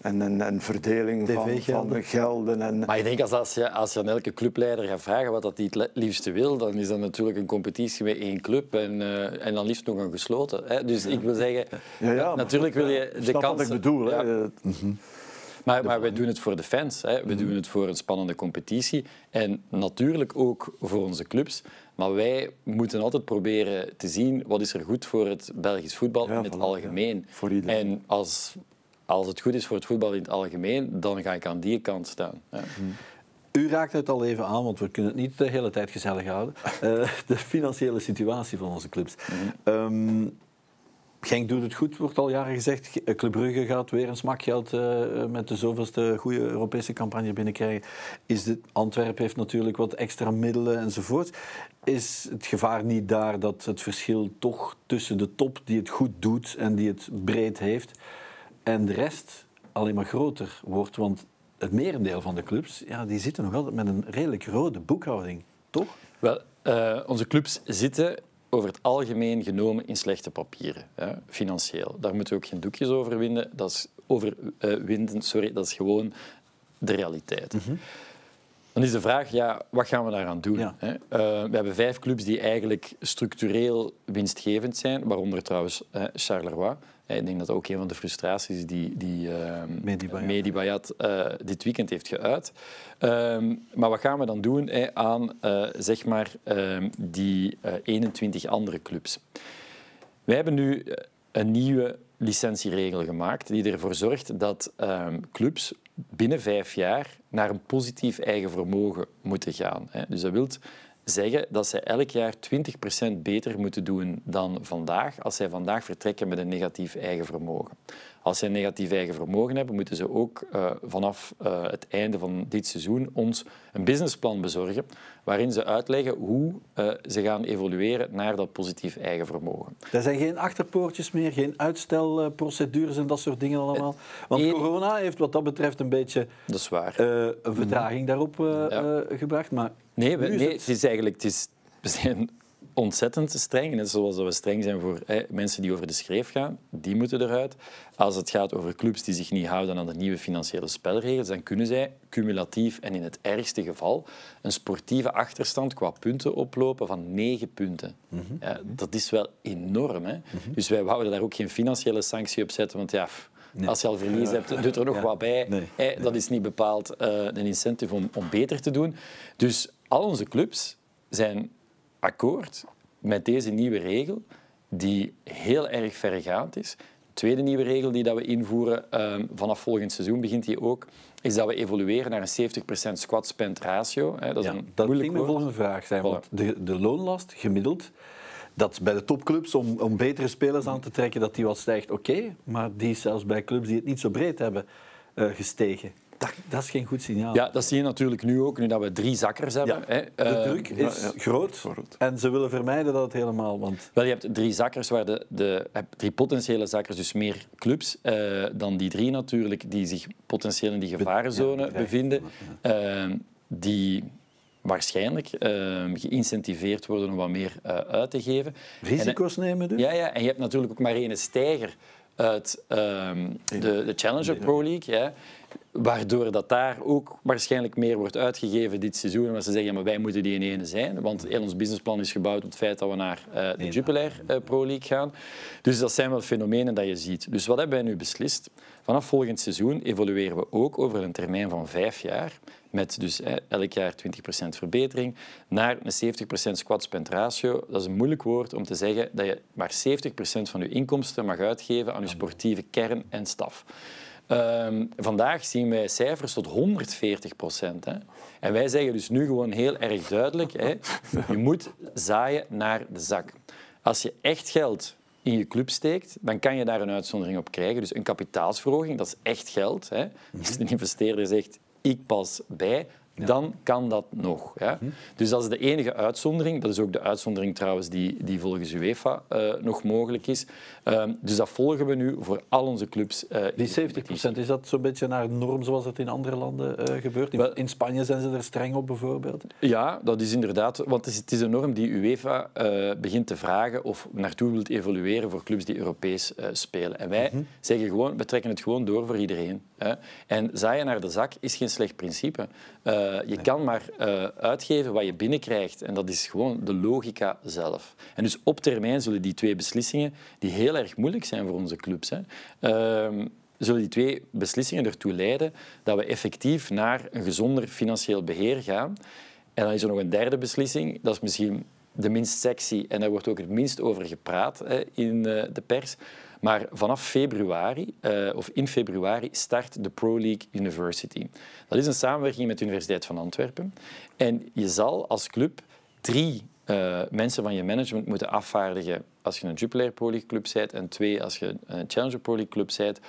en, en, en verdeling van, van de gelden. En, Maar ik denk als, als, je, als je aan elke clubleider gaat vragen wat dat hij het liefste wil, dan is dat natuurlijk een competitie met één club en, eh, en dan liefst nog een gesloten. Hè? Dus ik wil zeggen, Ja, ja, maar- natuurlijk wil je de Snap kans... wat ik bedoel? Ja. Hè? Eh, Maar, maar wij doen het voor de fans. Hè. We doen het voor een spannende competitie. En natuurlijk ook voor onze clubs. Maar wij moeten altijd proberen te zien wat is er goed voor het Belgisch voetbal Ja, in het voilà, algemeen. ja. Voor iedereen. En als, als het goed is voor het voetbal in het algemeen, dan ga ik aan die kant staan. hè. U raakt het al even aan, want we kunnen het niet de hele tijd gezellig houden. Eh, de financiële situatie van onze clubs. Ehm, Genk doet het goed, wordt al jaren gezegd. Ge- eh, Club Brugge gaat weer een smakgeld eh, met de zoveelste goede Europese campagne binnenkrijgen. Is Antwerpen heeft natuurlijk wat extra middelen enzovoort. Is het gevaar niet daar dat het verschil toch tussen de top die het goed doet en die het breed heeft en de rest alleen maar groter wordt? Want het merendeel van de clubs ja, die zitten nog altijd met een redelijk rode boekhouding, toch? Wel, eh, onze clubs zitten over het algemeen genomen in slechte papieren, hè, financieel. Daar moeten we ook geen doekjes over winden. Dat is, over, eh, winden sorry, dat is gewoon de realiteit. Dan is de vraag, ja, wat gaan we daaraan doen? Ja. Hè? Eh, we hebben vijf clubs die eigenlijk structureel winstgevend zijn, waaronder trouwens Charleroi. Eh, Ik denk dat ook een van de frustraties is die, die eh, Mehdi Bayat. Eh, dit weekend heeft geuit. Ehm, maar wat gaan we dan doen aan zeg maar, ehm, die eh, 21 andere clubs? Wij hebben nu een nieuwe licentieregel gemaakt die ervoor zorgt dat ehm, clubs binnen vijf jaar naar een positief eigen vermogen moeten gaan. Hè. Dus dat wil zeggen dat zij elk jaar 20% beter moeten doen dan vandaag als zij vandaag vertrekken met een negatief eigen vermogen. Als zij een negatief eigen vermogen hebben, moeten ze ook eh, vanaf eh, het einde van dit seizoen ons een businessplan bezorgen waarin ze uitleggen hoe eh, ze gaan evolueren naar dat positief eigen vermogen. Er zijn geen achterpoortjes meer, geen uitstelprocedures en dat soort dingen allemaal. Want Eén- corona heeft wat dat betreft een beetje Dat is waar. een vertraging daarop Ja. eh, gebracht. Maar Nee, we, nee het- het is eigenlijk het is, we zijn ontzettend streng. Net zoals we streng zijn voor hè, mensen die over de schreef gaan, die moeten eruit. Als het gaat over clubs die zich niet houden aan de nieuwe financiële spelregels, dan kunnen zij cumulatief en in het ergste geval een sportieve achterstand qua punten oplopen van negen punten. ja, dat is wel enorm. Hè? Dus wij wouden daar ook geen financiële sanctie op zetten, want ja... Als je al verlies hebt, doet er nog Ja. wat bij. Nee. Dat is niet bepaald eh, een incentive om, om beter te doen. Dus al onze clubs zijn akkoord met deze nieuwe regel, die heel erg verregaand is. De tweede nieuwe regel die dat we invoeren, ehm, vanaf volgend seizoen begint die ook, is dat we evolueren naar een 70% squat-spend ratio. Hè, dat is ja, een dat moeilijk ging volgende vraag zijn. Voilà. Want de, de loonlast gemiddeld, dat bij de topclubs om, om betere spelers aan te trekken, dat die wat stijgt, oké. maar die is zelfs bij clubs die het niet zo breed hebben eh, gestegen. Dat, dat is geen goed signaal. Ja, dat zie je natuurlijk nu ook, nu dat we drie zakkers hebben. Ja, Hè. de Eh, druk is ja, groot groot. en ze willen vermijden dat het helemaal... Want Wel, je hebt drie zakkers, waar de, de, drie potentiële zakkers, dus meer clubs eh, dan die drie natuurlijk, die zich potentieel in die gevarenzone bevinden, eh, die waarschijnlijk eh, geïncentiveerd worden om wat meer eh, uit te geven. risico's nemen dus? Ja, ja, en je hebt natuurlijk ook maar één stijger uit ehm, de, de Challenger Pro League. Ja, waardoor dat daar ook waarschijnlijk meer wordt uitgegeven dit seizoen. Omdat ze zeggen, ja, maar wij moeten die in ene zijn. Want heel ons businessplan is gebouwd op het feit dat we naar eh, de Jupiler eh, Pro League gaan. Dus dat zijn wel fenomenen dat je ziet. Dus wat hebben wij nu beslist? Vanaf volgend seizoen evolueren we ook over een termijn van vijf jaar met dus eh, elk jaar 20% verbetering, naar een 70% squat spend ratio. Dat is een moeilijk woord om te zeggen dat je maar 70% van je inkomsten mag uitgeven aan je sportieve kern en staf. Ehm, vandaag zien wij cijfers tot 140 procent. En wij zeggen dus nu gewoon heel erg duidelijk, hè, je moet zaaien naar de zak. Als je echt geld in je club steekt, dan kan je daar een uitzondering op krijgen. Dus een kapitaalsverhoging, dat is echt geld. Hè. Als de investeerder zegt, ik pas bij, dan kan dat nog. Ja. Dus dat is de enige uitzondering. Dat is ook de uitzondering trouwens die, die volgens UEFA eh, nog mogelijk is. Ehm, dus dat volgen we nu voor al onze clubs. in Die de 70 competitie. is dat zo'n beetje naar norm zoals het in andere landen eh, gebeurt? In, Wel- in Spanje zijn ze er streng op bijvoorbeeld. Ja, dat is inderdaad. Want het is, het is een norm die UEFA begint te vragen of naartoe wilt evolueren voor clubs die Europees spelen. En wij zeggen gewoon, we trekken het gewoon door voor iedereen. Hè. En zaaien naar de zak is geen slecht principe. Eh, je kan maar eh, uitgeven wat je binnenkrijgt. En dat is gewoon de logica zelf. En dus op termijn zullen die twee beslissingen, die heel erg moeilijk zijn voor onze clubs, hè, ehm, zullen die twee beslissingen ertoe leiden dat we effectief naar een gezonder financieel beheer gaan. En dan is er nog een derde beslissing, dat is misschien de minst sexy en daar wordt ook het minst over gepraat hè, in eh, de pers. Maar vanaf februari, eh, of in februari, start de Pro League University. Dat is een samenwerking met de Universiteit van Antwerpen. En je zal als club drie eh, mensen van je management moeten afvaardigen als je een Jupiler Pro League club bent en twee als je een Challenger Pro League club bent,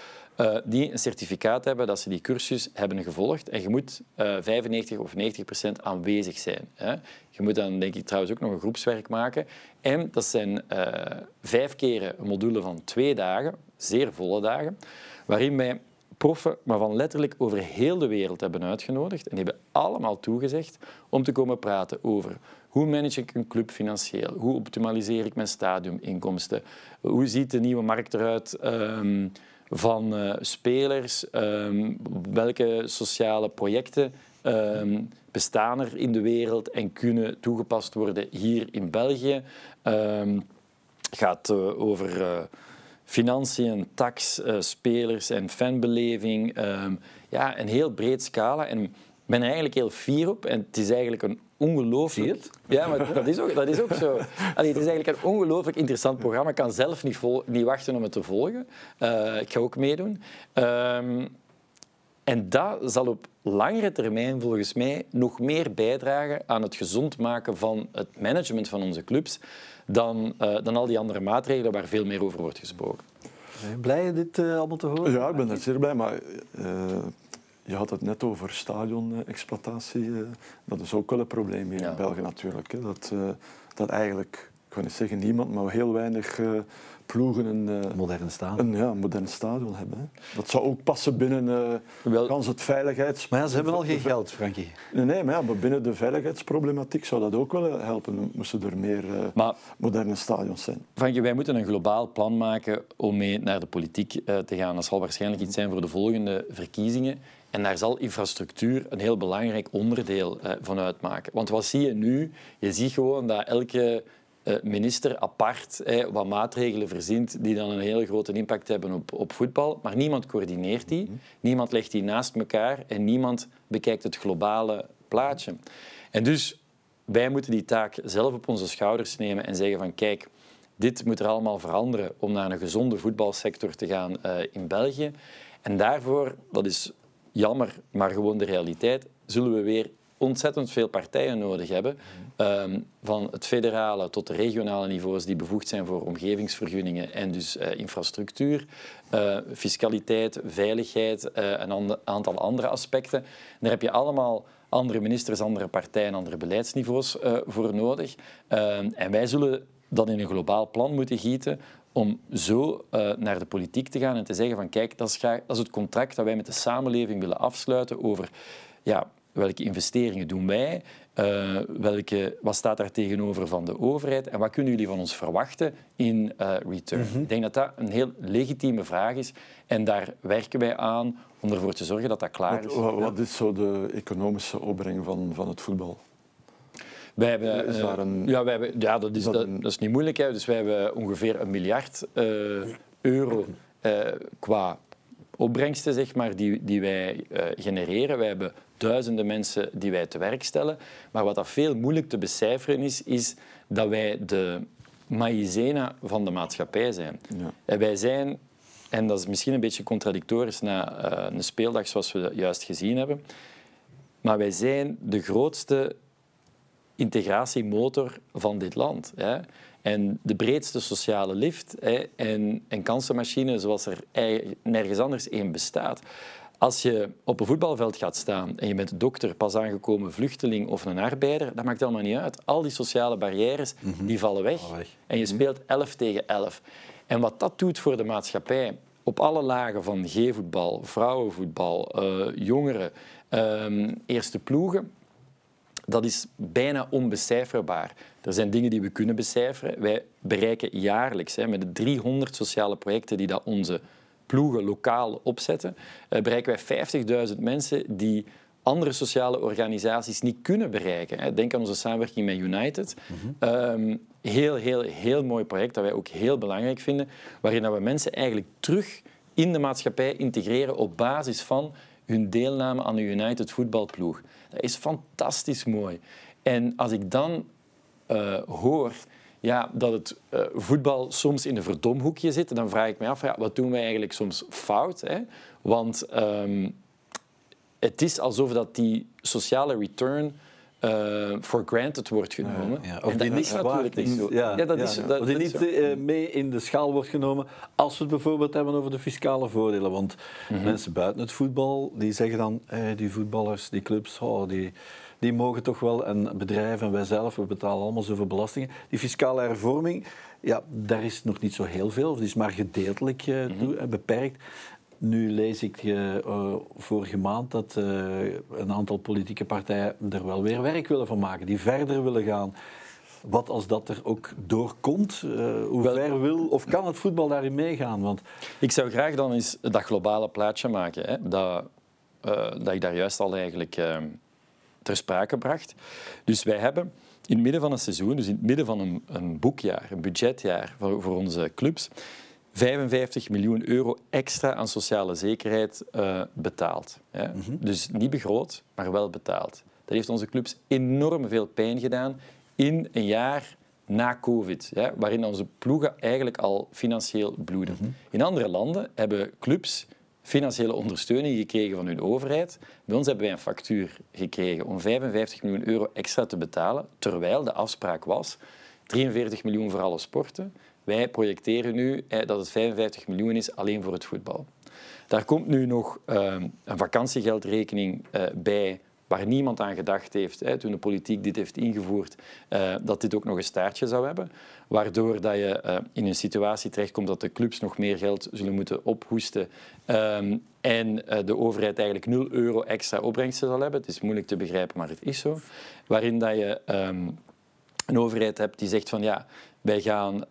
eh, die een certificaat hebben dat ze die cursus hebben gevolgd. En je moet eh 95 of 90 procent aanwezig zijn. Hè. Je moet dan, denk ik, trouwens ook nog een groepswerk maken. En dat zijn eh, vijf keren een module van twee dagen, zeer volle dagen, waarin wij proffen, maar van letterlijk over heel de wereld hebben uitgenodigd. En die hebben allemaal toegezegd om te komen praten over hoe manage ik een club financieel, hoe optimaliseer ik mijn stadiuminkomsten, hoe ziet de nieuwe markt eruit ehm, van eh, spelers, ehm, welke sociale projecten ehm, bestaan er in de wereld en kunnen toegepast worden hier in België. Ehm, gaat uh, over uh, financiën, tax, spelers en fanbeleving. Um, ja, een heel breed scala. En ik ben er eigenlijk heel fier op. En het is eigenlijk een ongelooflijk... Ja, maar dat is ook, dat is ook zo. Allee, het is eigenlijk een ongelooflijk interessant programma. Ik kan zelf niet, niet wachten om het te volgen. ik ga ook meedoen. Um, en dat zal op langere termijn volgens mij nog meer bijdragen aan het gezond maken van het management van onze clubs dan, uh, dan al die andere maatregelen waar veel meer over wordt gesproken. Ben je blij dit uh, allemaal te horen? Ja, ik ben er zeer blij. Maar uh, je had het net over stadionexploitatie. dat is ook wel een probleem hier ja. in België natuurlijk. Dat, dat eigenlijk, ik ga niet zeggen niemand, maar heel weinig ploegen een, uh, modern stadion. Een, ja, modern stadion hebben. Hè. Dat zou ook passen binnen uh, Wel, kans het veiligheids... Maar ja, ze hebben al geen geld, Frankie. Nee, nee maar, ja, maar binnen de veiligheidsproblematiek zou dat ook wel helpen. Moesten er meer uh, maar, moderne stadions zijn. Frankie, wij moeten een globaal plan maken om mee naar de politiek te gaan. Dat zal waarschijnlijk iets zijn voor de volgende verkiezingen. En daar zal infrastructuur een heel belangrijk onderdeel van uitmaken. Want wat zie je nu? Je ziet gewoon dat elke eh, minister apart wat maatregelen verzint die dan een hele grote impact hebben op, op voetbal. Maar niemand coördineert die, mhm. niemand legt die naast elkaar en niemand bekijkt het globale plaatje. En dus wij moeten die taak zelf op onze schouders nemen en zeggen van kijk, dit moet er allemaal veranderen om naar een gezonde voetbalsector te gaan uh, in België. En daarvoor, dat is jammer, maar gewoon de realiteit, zullen we weer ontzettend veel partijen nodig hebben. Um, van het federale tot de regionale niveaus die bevoegd zijn voor omgevingsvergunningen en dus uh, infrastructuur, uh, fiscaliteit, veiligheid, uh, een aantal andere aspecten. Daar heb je allemaal andere ministers, andere partijen, andere beleidsniveaus voor nodig. Ehm, en wij zullen dat in een globaal plan moeten gieten om zo naar de politiek te gaan en te zeggen van kijk, dat is, dat is het contract dat wij met de samenleving willen afsluiten over ja, welke investeringen doen wij, uh, welke, wat staat daar tegenover van de overheid en wat kunnen jullie van ons verwachten in uh, return? Mhm. Ik denk dat dat een heel legitieme vraag is en daar werken wij aan om ervoor te zorgen dat dat klaar is. Wat, wat is zo de economische opbreng van, van het voetbal? Wij hebben, is daar een, ja, wij hebben, ja, dat is, dat, dat, is niet moeilijk. Hè. Dus wij hebben ongeveer een miljard euro qua opbrengsten zeg maar, die, die wij genereren. Wij hebben duizenden mensen die wij te werk stellen. Maar wat dat veel moeilijk te becijferen is, is dat wij de maïzena van de maatschappij zijn. Ja. En wij zijn, en dat is misschien een beetje contradictorisch na uh, een speeldag zoals we juist gezien hebben, maar wij zijn de grootste integratiemotor van dit land. Hè. En de breedste sociale lift hè, en, en kansenmachine zoals er nergens anders één bestaat. Als je op een voetbalveld gaat staan en je bent dokter, pas aangekomen vluchteling of een arbeider, dat maakt allemaal niet uit. Al die sociale barrières mhm. die vallen weg. En je mhm. speelt 11 tegen 11. En wat dat doet voor de maatschappij, op alle lagen van G-voetbal, vrouwenvoetbal, uh, jongeren, uh, eerste ploegen, dat is bijna onbecijferbaar. Er zijn dingen die we kunnen becijferen. Wij bereiken jaarlijks hè, met de 300 sociale projecten die dat onze ploegen lokaal opzetten, uh, bereiken wij 50.000 mensen die andere sociale organisaties niet kunnen bereiken. Denk aan onze samenwerking met United. Mm heel, heel, heel mooi project dat wij ook heel belangrijk vinden, waarin we mensen eigenlijk terug in de maatschappij integreren op basis van hun deelname aan de United voetbalploeg. Dat is fantastisch mooi. En als ik dan uh, hoor ja, dat het uh, voetbal soms in een verdomhoekje zit, dan vraag ik me af, ja, wat doen wij eigenlijk soms fout? Hè? Want um, het is alsof dat die sociale return uh, for granted wordt genomen. Ja, Of die niet natuurlijk niet zo. Ja, ja, dat is, dat, of die niet uh, mee in de schaal wordt genomen als we het bijvoorbeeld hebben over de fiscale voordelen. Want mm -hmm. mensen buiten het voetbal die zeggen dan, hey, die voetballers, die clubs, oh, die die mogen toch wel, en bedrijven en wij zelf, we betalen allemaal zoveel belastingen. Die fiscale hervorming, ja, daar is nog niet zo heel veel, of die is maar gedeeltelijk uh, beperkt. Nu lees ik uh, vorige maand dat uh, een aantal politieke partijen er wel weer werk willen van maken, die verder willen gaan. Wat als dat er ook doorkomt? Uh, hoe ver wil of kan het voetbal daarin meegaan? Want... Ik zou graag dan eens dat globale plaatje maken. Hè? Dat, dat ik daar juist al eigenlijk ter sprake gebracht. Dus wij hebben in het midden van een seizoen, dus in het midden van een, een boekjaar, een budgetjaar voor, voor onze clubs, 55 miljoen euro extra aan sociale zekerheid uh, betaald. Ja. Dus niet begroot, maar wel betaald. Dat heeft onze clubs enorm veel pijn gedaan in een jaar na COVID, ja, waarin onze ploegen eigenlijk al financieel bloeden. Mhm. In andere landen hebben clubs financiële ondersteuning gekregen van hun overheid. Bij ons hebben wij een factuur gekregen om 55 miljoen euro extra te betalen, terwijl de afspraak was 43 miljoen voor alle sporten. Wij projecteren nu dat het 55 miljoen is alleen voor het voetbal. Daar komt nu nog ehm, een vakantiegeldrekening uh, bij waar niemand aan gedacht heeft toen de politiek dit heeft ingevoerd, uh, dat dit ook nog een staartje zou hebben. Waardoor dat je uh, in een situatie terechtkomt dat de clubs nog meer geld zullen moeten ophoesten um, en de overheid eigenlijk 0 euro extra opbrengsten zal hebben. Het is moeilijk te begrijpen, maar het is zo. Waarin dat je um, een overheid hebt die zegt van ja, wij gaan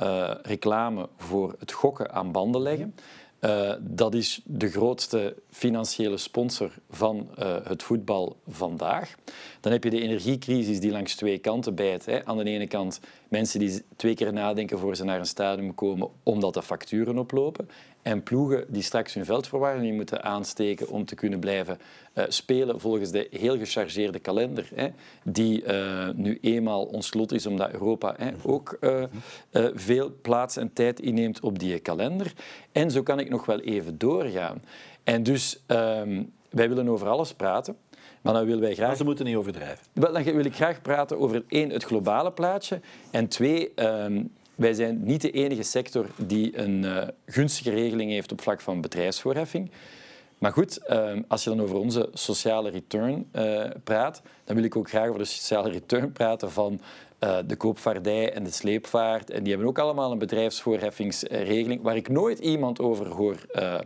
reclame voor het gokken aan banden leggen. Uh, dat is de grootste financiële sponsor van uh, het voetbal vandaag. Dan heb je de energiecrisis die langs twee kanten bijt. Hè. Aan de ene kant mensen die twee keer nadenken voor ze naar een stadion komen omdat de facturen oplopen. En ploegen die straks hun veldverwarming moeten aansteken om te kunnen blijven uh, spelen volgens de heel gechargeerde kalender. Hè, die uh, nu eenmaal ons lot is omdat Europa hè, ook uh, veel plaats en tijd inneemt op die kalender. En zo kan ik nog wel even doorgaan. En dus um, wij willen over alles praten. Maar dan willen wij graag... Maar ze moeten niet overdrijven. Dan wil ik graag praten over één, het globale plaatje. En twee, um, wij zijn niet de enige sector die een uh, gunstige regeling heeft op vlak van bedrijfsvoorheffing. Maar goed, ehm, als je dan over onze sociale return uh, praat, dan wil ik ook graag over de sociale return praten van uh, de koopvaardij en de sleepvaart. En die hebben ook allemaal een bedrijfsvoorheffingsregeling waar ik nooit iemand over hoor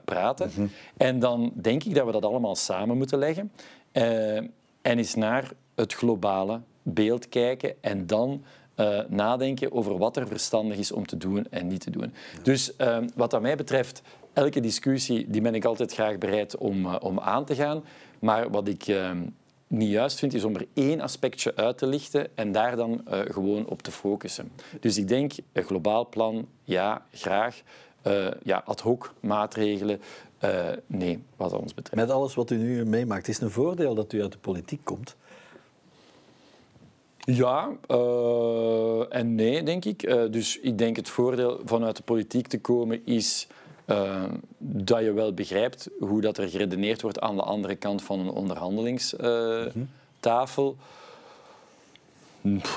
praten. Mm -hmm. En dan denk ik dat we dat allemaal samen moeten leggen. en eens naar het globale beeld kijken en dan uh, nadenken over wat er verstandig is om te doen en niet te doen. Dus uh, wat dat mij betreft, elke discussie die ben ik altijd graag bereid om, uh, om aan te gaan. Maar wat ik ehm, niet juist vind, is om er één aspectje uit te lichten en daar dan eh, gewoon op te focussen. Dus ik denk, een globaal plan, ja, graag. ja, ad hoc maatregelen, nee, wat ons betreft. Met alles wat u nu meemaakt, is het een voordeel dat u uit de politiek komt? Ja uh, en nee, denk ik. Uh, dus ik denk het voordeel vanuit de politiek te komen is uh, dat je wel begrijpt hoe dat er geredeneerd wordt aan de andere kant van een onderhandelingstafel.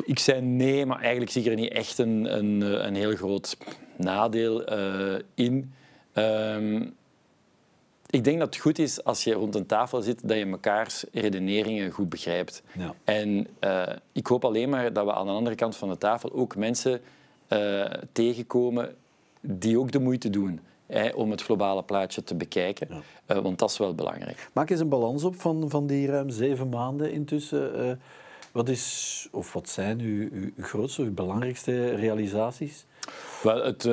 Ik zei nee, maar eigenlijk zie ik er niet echt een, een, een heel groot nadeel in. Ehm, ik denk dat het goed is als je rond een tafel zit dat je mekaars redeneringen goed begrijpt. Ja. En uh, ik hoop alleen maar dat we aan de andere kant van de tafel ook mensen uh, tegenkomen die ook de moeite doen hè, om het globale plaatje te bekijken. Ja. Uh, want dat is wel belangrijk. Maak eens een balans op van, van die ruim zeven maanden intussen. wat, is, of wat zijn uw, uw grootste, uw belangrijkste realisaties? Wel, het,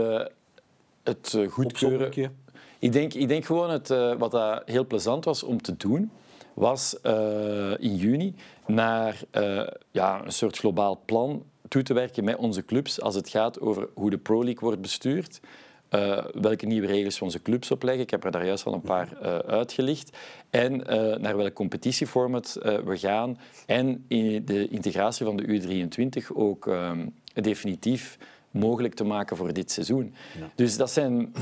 het goedkeuren... Ik denk, ik denk gewoon het, uh, wat dat heel plezant was om te doen, was uh, in juni naar uh, ja, een soort globaal plan toe te werken met onze clubs als het gaat over hoe de Pro League wordt bestuurd. Uh, welke nieuwe regels we onze clubs opleggen. Ik heb er daar juist al een paar uh, uitgelicht. En uh, naar welk competitieformat we gaan. En in de integratie van de U23 ook um, definitief mogelijk te maken voor dit seizoen. Ja. Dus dat zijn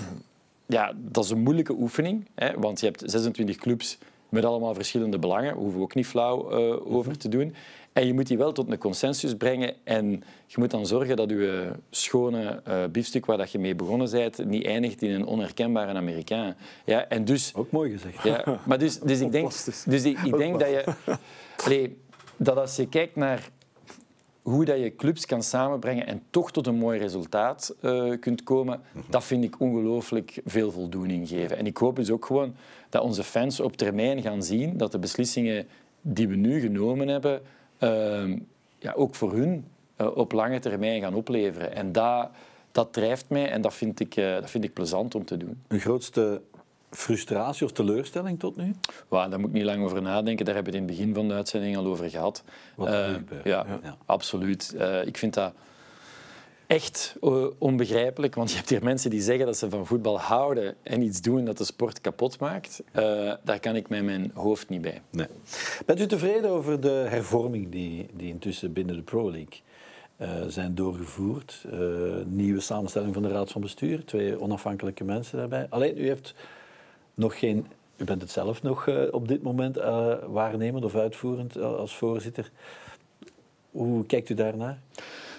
ja, dat is een moeilijke oefening, hè, want je hebt 26 clubs met allemaal verschillende belangen. Daar hoeven we ook niet flauw uh, over te doen. En je moet die wel tot een consensus brengen. En je moet dan zorgen dat je schone uh, biefstuk waar dat je mee begonnen bent, niet eindigt in een onherkenbare Amerikaan. Ja, en dus, ook mooi gezegd. Ja, maar dus, dus ik denk, dus ik, ik denk dat je... Allee, dat als je kijkt naar hoe dat je clubs kan samenbrengen en toch tot een mooi resultaat uh, kunt komen, mm-hmm. dat vind ik ongelooflijk veel voldoening geven. En ik hoop dus ook gewoon dat onze fans op termijn gaan zien dat de beslissingen die we nu genomen hebben, uh, ja, ook voor hun uh, op lange termijn gaan opleveren. En dat, dat drijft mij en dat vind, ik, dat vind ik plezant om te doen. Een grootste frustratie of teleurstelling tot nu? Well, daar moet ik niet lang over nadenken. Daar hebben we het in het begin van de uitzending al over gehad. Wat Uh, ja, Ja. absoluut. Uh, ik vind dat echt uh, onbegrijpelijk. Want je hebt hier mensen die zeggen dat ze van voetbal houden en iets doen dat de sport kapot maakt. Uh, daar kan ik met mijn hoofd niet bij. Nee. Bent u tevreden over de hervorming die, die intussen binnen de Pro League uh, zijn doorgevoerd? Uh, nieuwe samenstelling van de Raad van Bestuur, twee onafhankelijke mensen daarbij. Alleen, u heeft nog geen... U bent het zelf nog uh, op dit moment waarnemend of uitvoerend als voorzitter. Hoe kijkt u daarnaar?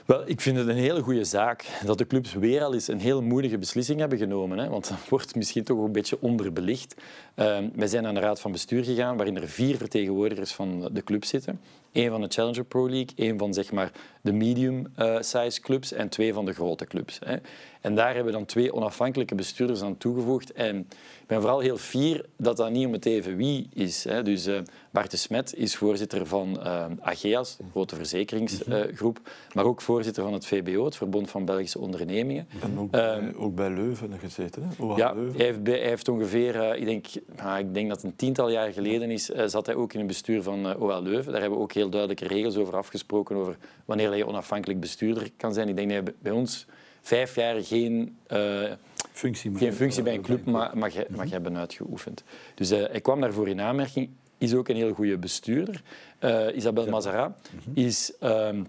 Wel, ik vind het een hele goede zaak dat de clubs weer al eens een heel moedige beslissing hebben genomen. Hè? Want dat wordt misschien toch een beetje onderbelicht. Uh, wij zijn aan de raad van bestuur gegaan, waarin er vier vertegenwoordigers van de club zitten. Eén van de Challenger Pro League, één van zeg maar, de medium-size clubs en twee van de grote clubs. Hè. En daar hebben we dan twee onafhankelijke bestuurders aan toegevoegd. En ik ben vooral heel fier dat dat niet om het even wie is. Hè. Dus uh, Bart de Smet is voorzitter van uh, AGEAS, de grote verzekeringsgroep, uh, maar ook voorzitter van het VBO, het Verbond van Belgische Ondernemingen. En ook, bij, um, ook bij Leuven gezeten, hè? Ja, Leuven. Hij, heeft, hij heeft ongeveer, uh, ik, denk, nou, ik denk dat het een tiental jaar geleden is, uh, zat hij ook in het bestuur van uh, OL Leuven. Daar hebben we ook heel duidelijke regels over afgesproken, over wanneer je onafhankelijk bestuurder kan zijn. Ik denk dat je bij ons vijf jaar geen, uh, functie, geen functie bij een club mag, mag, mag hebben uitgeoefend. Dus uh, hij kwam daarvoor in aanmerking. Is ook een heel goede bestuurder. Uh, Isabel Mazara mm -hmm. is um,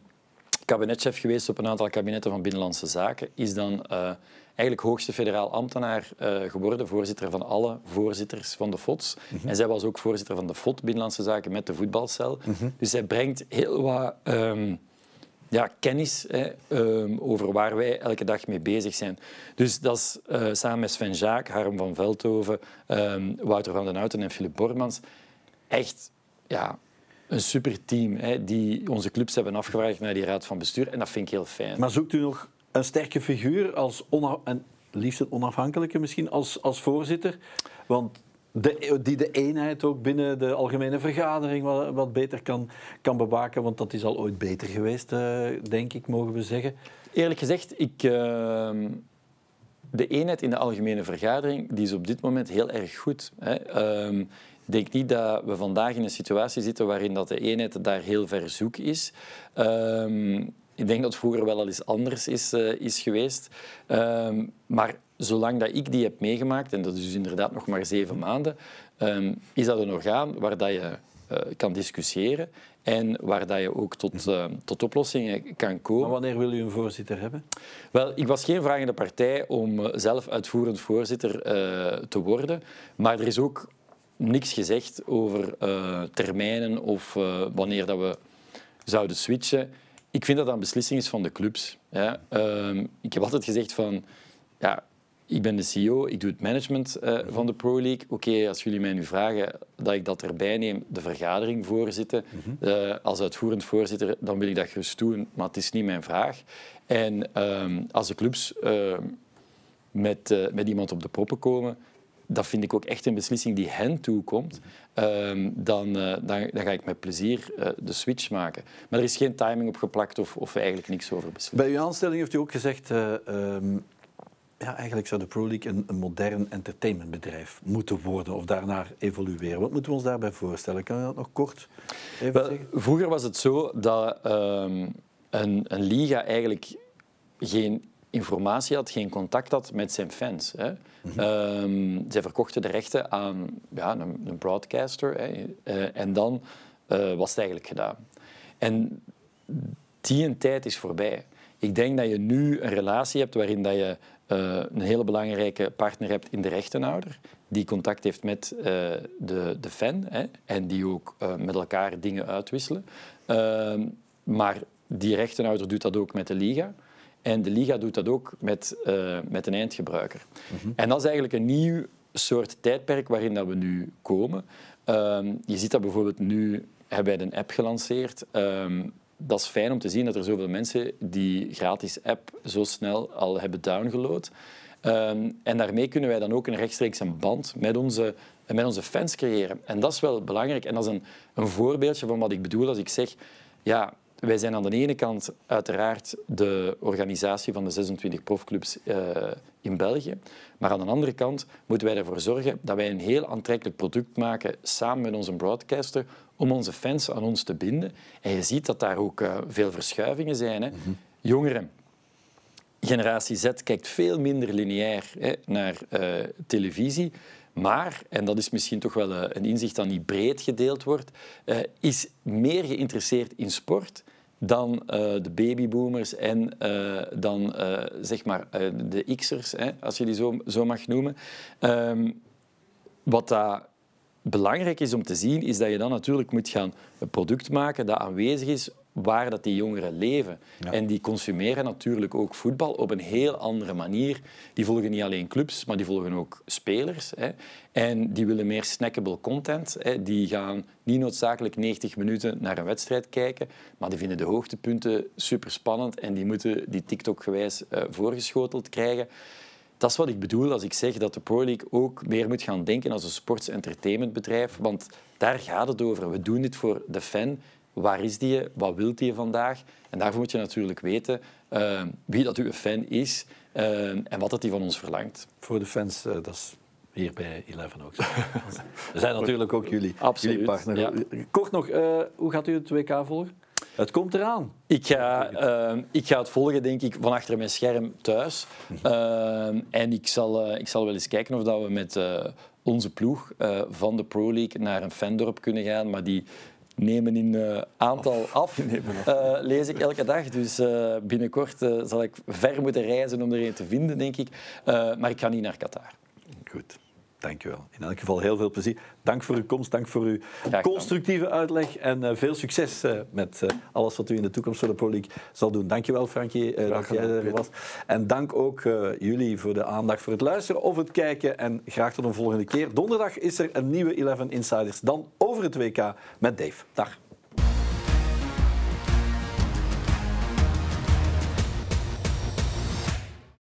kabinetchef geweest op een aantal kabinetten van Binnenlandse Zaken. Is dan eigenlijk hoogste federaal ambtenaar uh, geworden, voorzitter van alle voorzitters van de FOTS. Mm -hmm. En zij was ook voorzitter van de FOT, Binnenlandse Zaken, met de voetbalcel. Mm -hmm. Dus zij brengt heel wat um, ja, kennis hè, um, over waar wij elke dag mee bezig zijn. Dus dat is uh, samen met Sven Jaak, Harm van Veldhoven, um, Wouter van den Houten en Philip Bormans echt ja, een super team hè, die onze clubs hebben afgevraagd naar die raad van bestuur. En dat vind ik heel fijn. Maar zoekt u nog een sterke figuur, als en liefst een onafhankelijke misschien, als, als voorzitter? Want de, die de eenheid ook binnen de algemene vergadering wat, beter kan, kan bewaken. Want dat is al ooit beter geweest, uh, denk ik, mogen we zeggen. Eerlijk gezegd, ik, uh, de eenheid in de algemene vergadering die is op dit moment heel erg goed. Hè. Uh, ik denk niet dat we vandaag in een situatie zitten waarin dat de eenheid daar heel ver zoek is. Uh, ik denk dat het vroeger wel al eens anders is, uh, is geweest. Uh, maar zolang dat ik die heb meegemaakt, en dat is dus inderdaad nog maar zeven maanden, um, is dat een orgaan waar dat je uh, kan discussiëren en waar dat je ook tot, uh, tot oplossingen kan komen. Maar wanneer wil u een voorzitter hebben? Wel, ik was geen vragende partij om zelf uitvoerend voorzitter te worden, maar er is ook niks gezegd over termijnen of wanneer dat we zouden switchen. Ik vind dat dat een beslissing is van de clubs. Ja. Um, ik heb altijd gezegd van... Ja, ik ben de CEO, ik doe het management uh, van de Pro League. Oké, okay, als jullie mij nu vragen dat ik dat erbij neem, de vergadering voorzitten, uh, als uitvoerend voorzitter, dan wil ik dat gerust doen, maar het is niet mijn vraag. En um, als de clubs uh, met, met iemand op de proppen komen, dat vind ik ook echt een beslissing die hen toekomt, um, dan, uh, dan, dan, ga ik met plezier uh, de switch maken. Maar er is geen timing op geplakt of, of eigenlijk niks over beslist. Bij uw aanstelling heeft u ook gezegd, uh, um, ja, eigenlijk zou de Pro League een, een, modern entertainmentbedrijf moeten worden of daarnaar evolueren. Wat moeten we ons daarbij voorstellen? Kan je dat nog kort even Wel, zeggen? Vroeger was het zo dat um, een, een liga eigenlijk geen informatie had, geen contact had met zijn fans. Hè. Mm-hmm. Um, zij verkochten de rechten aan ja, een, een broadcaster hè. Uh, en dan uh, was het eigenlijk gedaan. En die een tijd is voorbij. Ik denk dat je nu een relatie hebt waarin dat je uh, een hele belangrijke partner hebt in de rechtenhouder, die contact heeft met de, de fan hè, en die ook met elkaar dingen uitwisselen. Ehm, maar die rechtenhouder doet dat ook met de liga. En de Liga doet dat ook met, uh, met een eindgebruiker. Mm-hmm. En dat is eigenlijk een nieuw soort tijdperk waarin dat we nu komen. Um, je ziet dat bijvoorbeeld nu hebben wij een app gelanceerd. Um, dat is fijn om te zien dat er zoveel mensen die gratis app zo snel al hebben downgeload. Um, en daarmee kunnen wij dan ook een rechtstreeks een band met onze, met onze fans creëren. En dat is wel belangrijk. En dat is een, een voorbeeldje van wat ik bedoel als ik zeg... Ja, wij zijn aan de ene kant uiteraard de organisatie van de 26 profclubs uh, in België. Maar aan de andere kant moeten wij ervoor zorgen dat wij een heel aantrekkelijk product maken samen met onze broadcaster om onze fans aan ons te binden. En je ziet dat daar ook uh, veel verschuivingen zijn. Hè. Mm Jongeren, generatie Z kijkt veel minder lineair hè, naar uh, televisie. Maar, en dat is misschien toch wel een inzicht dat niet breed gedeeld wordt, uh, is meer geïnteresseerd in sport dan uh, de babyboomers en uh, dan zeg maar de X'ers, als je die zo, zo mag noemen. Um, wat dat belangrijk is om te zien, is dat je dan natuurlijk moet gaan een product maken dat aanwezig is waar dat die jongeren leven. Ja. En die consumeren natuurlijk ook voetbal op een heel andere manier. Die volgen niet alleen clubs, maar die volgen ook spelers. Hè. En die willen meer snackable content. Hè. Die gaan niet noodzakelijk 90 minuten naar een wedstrijd kijken, maar die vinden de hoogtepunten super spannend en die moeten die TikTok-gewijs uh, voorgeschoteld krijgen. Dat is wat ik bedoel als ik zeg dat de Pro League ook meer moet gaan denken als een sports-entertainmentbedrijf. Want daar gaat het over. We doen dit voor de fan. Waar is die? Wat wil die vandaag? En daarvoor moet je natuurlijk weten uh, wie dat uw fan is uh, en wat dat die van ons verlangt. Voor de fans, uh, dat is hier bij Eleven ook zo. We zijn natuurlijk ook jullie, Absoluut, jullie partner. Ja. Kort nog, hoe gaat u het WK volgen? Het komt eraan. Ik ga, uh, ik ga het volgen, denk ik, van achter mijn scherm thuis. Uh, en ik zal, uh, ik zal wel eens kijken of dat we met onze ploeg van de Pro League naar een fandorp kunnen gaan. Maar die nemen in aantal af, lees ik elke dag. Dus binnenkort zal ik ver moeten reizen om er een te vinden, denk ik. maar ik ga niet naar Qatar. Goed. Dankjewel. In elk geval heel veel plezier. Dank voor uw komst, dank voor uw constructieve uitleg en uh, veel succes uh, met uh, alles wat u in de toekomst voor de Pro League zal doen. Dankjewel Frankie dat jij er was. En dank ook jullie voor de aandacht, voor het luisteren of het kijken. En graag tot een volgende keer. Donderdag is er een nieuwe 11 Insiders, dan over het WK met Dave. Dag.